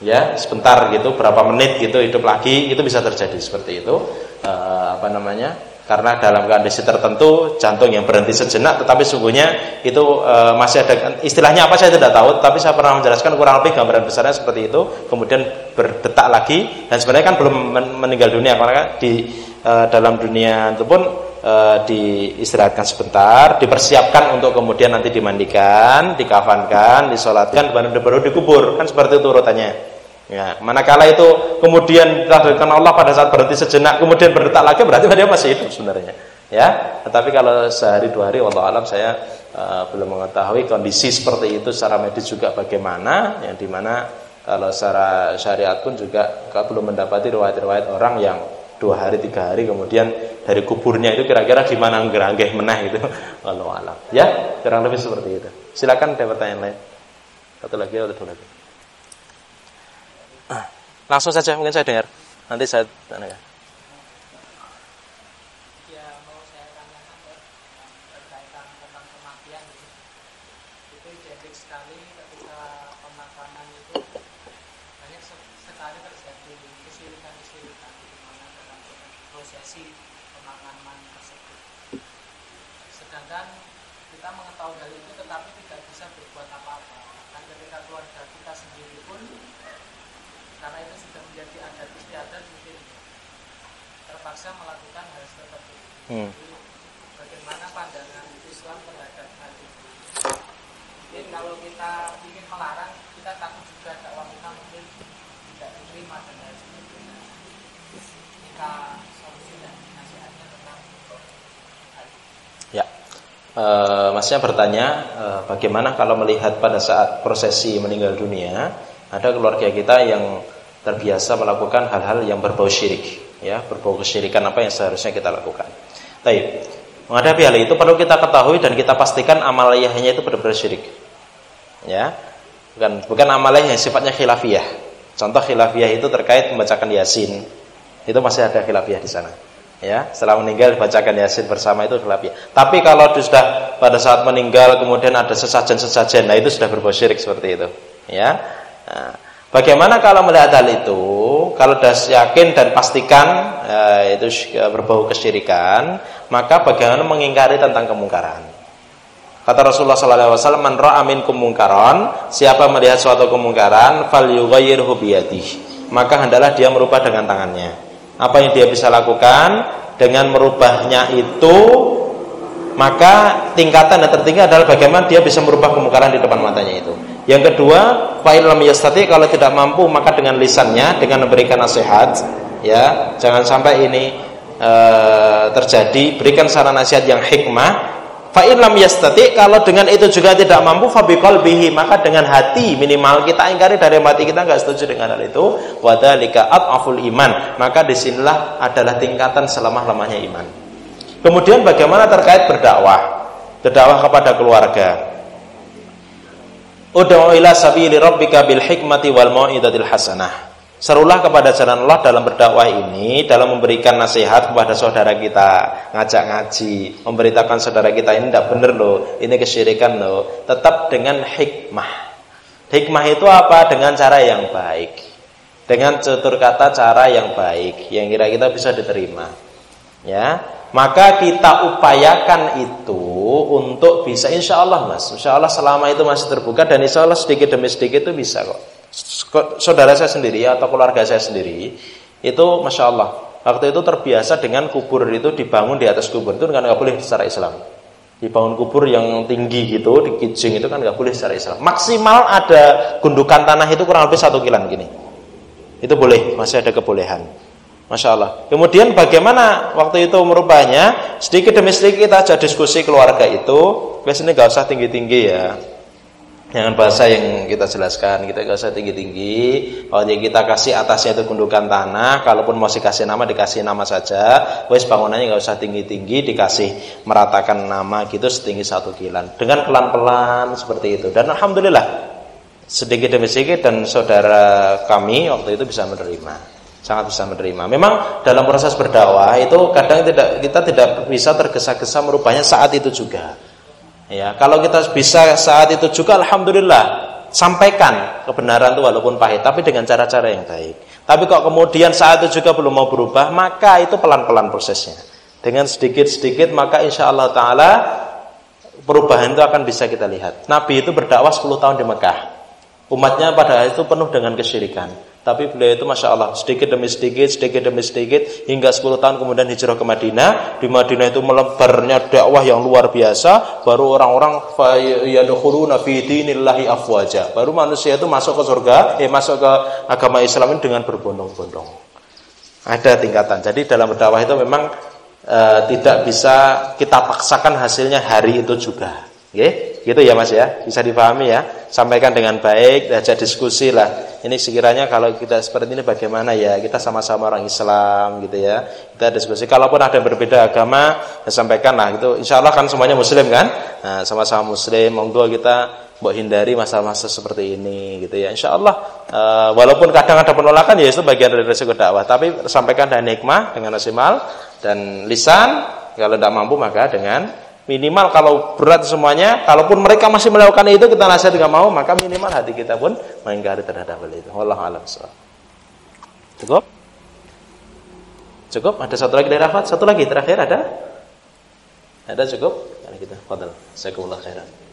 Ya, sebentar gitu, berapa menit gitu hidup lagi itu bisa terjadi seperti itu. E, apa namanya? Karena dalam kondisi tertentu jantung yang berhenti sejenak, tetapi sungguhnya itu e, masih ada istilahnya apa saya tidak tahu, tapi saya pernah menjelaskan kurang lebih gambaran besarnya seperti itu. Kemudian berdetak lagi dan sebenarnya kan belum meninggal dunia karena di e, dalam dunia itu pun e, diistirahatkan sebentar, dipersiapkan untuk kemudian nanti dimandikan, dikafankan, disolatkan, baru baru dikubur, kan seperti itu urutannya. Ya, manakala itu kemudian ditakdirkan Allah pada saat berhenti sejenak, kemudian berdetak lagi, berarti dia masih hidup sebenarnya. Ya, tetapi kalau sehari dua hari, Allah alam saya e, belum mengetahui kondisi seperti itu secara medis juga bagaimana, yang di mana kalau secara syariat pun juga belum mendapati riwayat-riwayat orang yang dua hari tiga hari kemudian dari kuburnya itu kira-kira gimana ngeranggeh menah itu Allah alam. Ya kurang lebih seperti itu. Silakan ada pertanyaan lain. Satu lagi atau dua lagi? Ah, langsung saja mungkin saya dengar. Nanti saya tanyakan Hmm. Bagaimana pandangan Islam terhadap hal itu? Mungkin kalau kita ingin melarang, kita takut juga dakwah kita mungkin tidak diterima dan lain sebagainya. Kita solusi dan nasihatnya tentang Ya. E, masnya bertanya e, bagaimana kalau melihat pada saat prosesi meninggal dunia ada keluarga kita yang terbiasa melakukan hal-hal yang berbau syirik ya berbau kesyirikan apa yang seharusnya kita lakukan Baik. Menghadapi hal itu perlu kita ketahui dan kita pastikan amaliyahnya itu benar-benar syirik. Ya. Bukan bukan amaliyah yang sifatnya khilafiyah. Contoh khilafiyah itu terkait membacakan Yasin. Itu masih ada khilafiyah di sana. Ya, setelah meninggal dibacakan Yasin bersama itu khilafiyah. Tapi kalau sudah pada saat meninggal kemudian ada sesajen-sesajen, nah itu sudah berbau syirik seperti itu. Ya. Nah, Bagaimana kalau melihat hal itu? Kalau sudah yakin dan pastikan ya, itu berbau kesyirikan, maka bagaimana mengingkari tentang kemungkaran? Kata Rasulullah SAW, "Man ra'a minkum mungkaran, siapa melihat suatu kemungkaran, falyughayyirhu biyadihi." Maka hendaklah dia merubah dengan tangannya. Apa yang dia bisa lakukan dengan merubahnya itu maka tingkatan yang tertinggi adalah bagaimana dia bisa merubah kemungkaran di depan matanya itu. Yang kedua, fa'il lam yastati kalau tidak mampu maka dengan lisannya dengan memberikan nasihat, ya. Jangan sampai ini e, terjadi, berikan saran nasihat yang hikmah. Fa'il lam yastati kalau dengan itu juga tidak mampu fabiqal bihi maka dengan hati minimal kita ingkari dari mati kita nggak setuju dengan hal itu. Wadalika aful iman. Maka di sinilah adalah tingkatan selemah-lemahnya iman. Kemudian bagaimana terkait berdakwah? Berdakwah kepada keluarga. Ud'u ila sabili rabbika bil hikmati wal mau'izatil hasanah. Serulah kepada jalan Allah dalam berdakwah ini, dalam memberikan nasihat kepada saudara kita, ngajak ngaji, memberitakan saudara kita ini tidak benar loh, ini kesyirikan loh, tetap dengan hikmah. Hikmah itu apa? Dengan cara yang baik. Dengan tutur kata cara yang baik, yang kira-kira bisa diterima. Ya, maka kita upayakan itu untuk bisa insya Allah mas insya Allah selama itu masih terbuka dan insya Allah sedikit demi sedikit itu bisa kok saudara saya sendiri atau keluarga saya sendiri itu masya Allah waktu itu terbiasa dengan kubur itu dibangun di atas kubur itu kan nggak boleh secara Islam dibangun kubur yang tinggi gitu di kijing itu kan nggak boleh secara Islam maksimal ada gundukan tanah itu kurang lebih satu kilan gini itu boleh masih ada kebolehan Masya Allah. Kemudian bagaimana waktu itu merubahnya? Sedikit demi sedikit kita aja diskusi keluarga itu. Biasanya nggak usah tinggi-tinggi ya. Jangan bahasa yang kita jelaskan. Kita nggak usah tinggi-tinggi. Kalau kita kasih atasnya itu gundukan tanah. Kalaupun mau dikasih nama, dikasih nama saja. Wes bangunannya nggak usah tinggi-tinggi. Dikasih meratakan nama gitu setinggi satu kilan. Dengan pelan-pelan seperti itu. Dan Alhamdulillah. Sedikit demi sedikit dan saudara kami waktu itu bisa menerima sangat bisa menerima. Memang dalam proses berdakwah itu kadang tidak kita tidak bisa tergesa-gesa merubahnya saat itu juga. Ya, kalau kita bisa saat itu juga alhamdulillah sampaikan kebenaran itu walaupun pahit tapi dengan cara-cara yang baik. Tapi kok kemudian saat itu juga belum mau berubah, maka itu pelan-pelan prosesnya. Dengan sedikit-sedikit maka insya Allah taala perubahan itu akan bisa kita lihat. Nabi itu berdakwah 10 tahun di Mekah. Umatnya pada itu penuh dengan kesyirikan. Tapi beliau itu Masya Allah sedikit demi sedikit, sedikit demi sedikit Hingga 10 tahun kemudian hijrah ke Madinah. Di Madinah itu melebarnya dakwah yang luar biasa. Baru orang-orang Yadukhuluna fi afwaja. Baru manusia itu masuk ke surga Eh masuk ke agama Islam ini dengan berbondong-bondong. Ada tingkatan. Jadi dalam berdakwah itu memang e, Tidak bisa kita paksakan hasilnya hari itu juga. Oke? Gitu ya Mas ya. Bisa dipahami ya. Sampaikan dengan baik, ajak diskusi lah. Ini sekiranya kalau kita seperti ini bagaimana ya? Kita sama-sama orang Islam gitu ya. Kita diskusi. Kalaupun ada yang berbeda agama, ya sampaikan lah itu. Insya Allah kan semuanya muslim kan? Nah, sama-sama muslim. Monggo kita buat hindari masa-masa seperti ini gitu ya. Insya Allah uh, walaupun kadang ada penolakan ya itu bagian dari resiko dakwah. Tapi sampaikan dengan hikmah, dengan nasimal dan lisan. Kalau tidak mampu maka dengan minimal kalau berat semuanya, kalaupun mereka masih melakukan itu kita nasihat tidak mau, maka minimal hati kita pun mengingkari terhadap hal itu. Wallahu a'lam Cukup? Cukup? Ada satu lagi dari Rafat? Satu lagi terakhir ada? Ada cukup? Ada kita. Fadal. Jazakumullah khairan.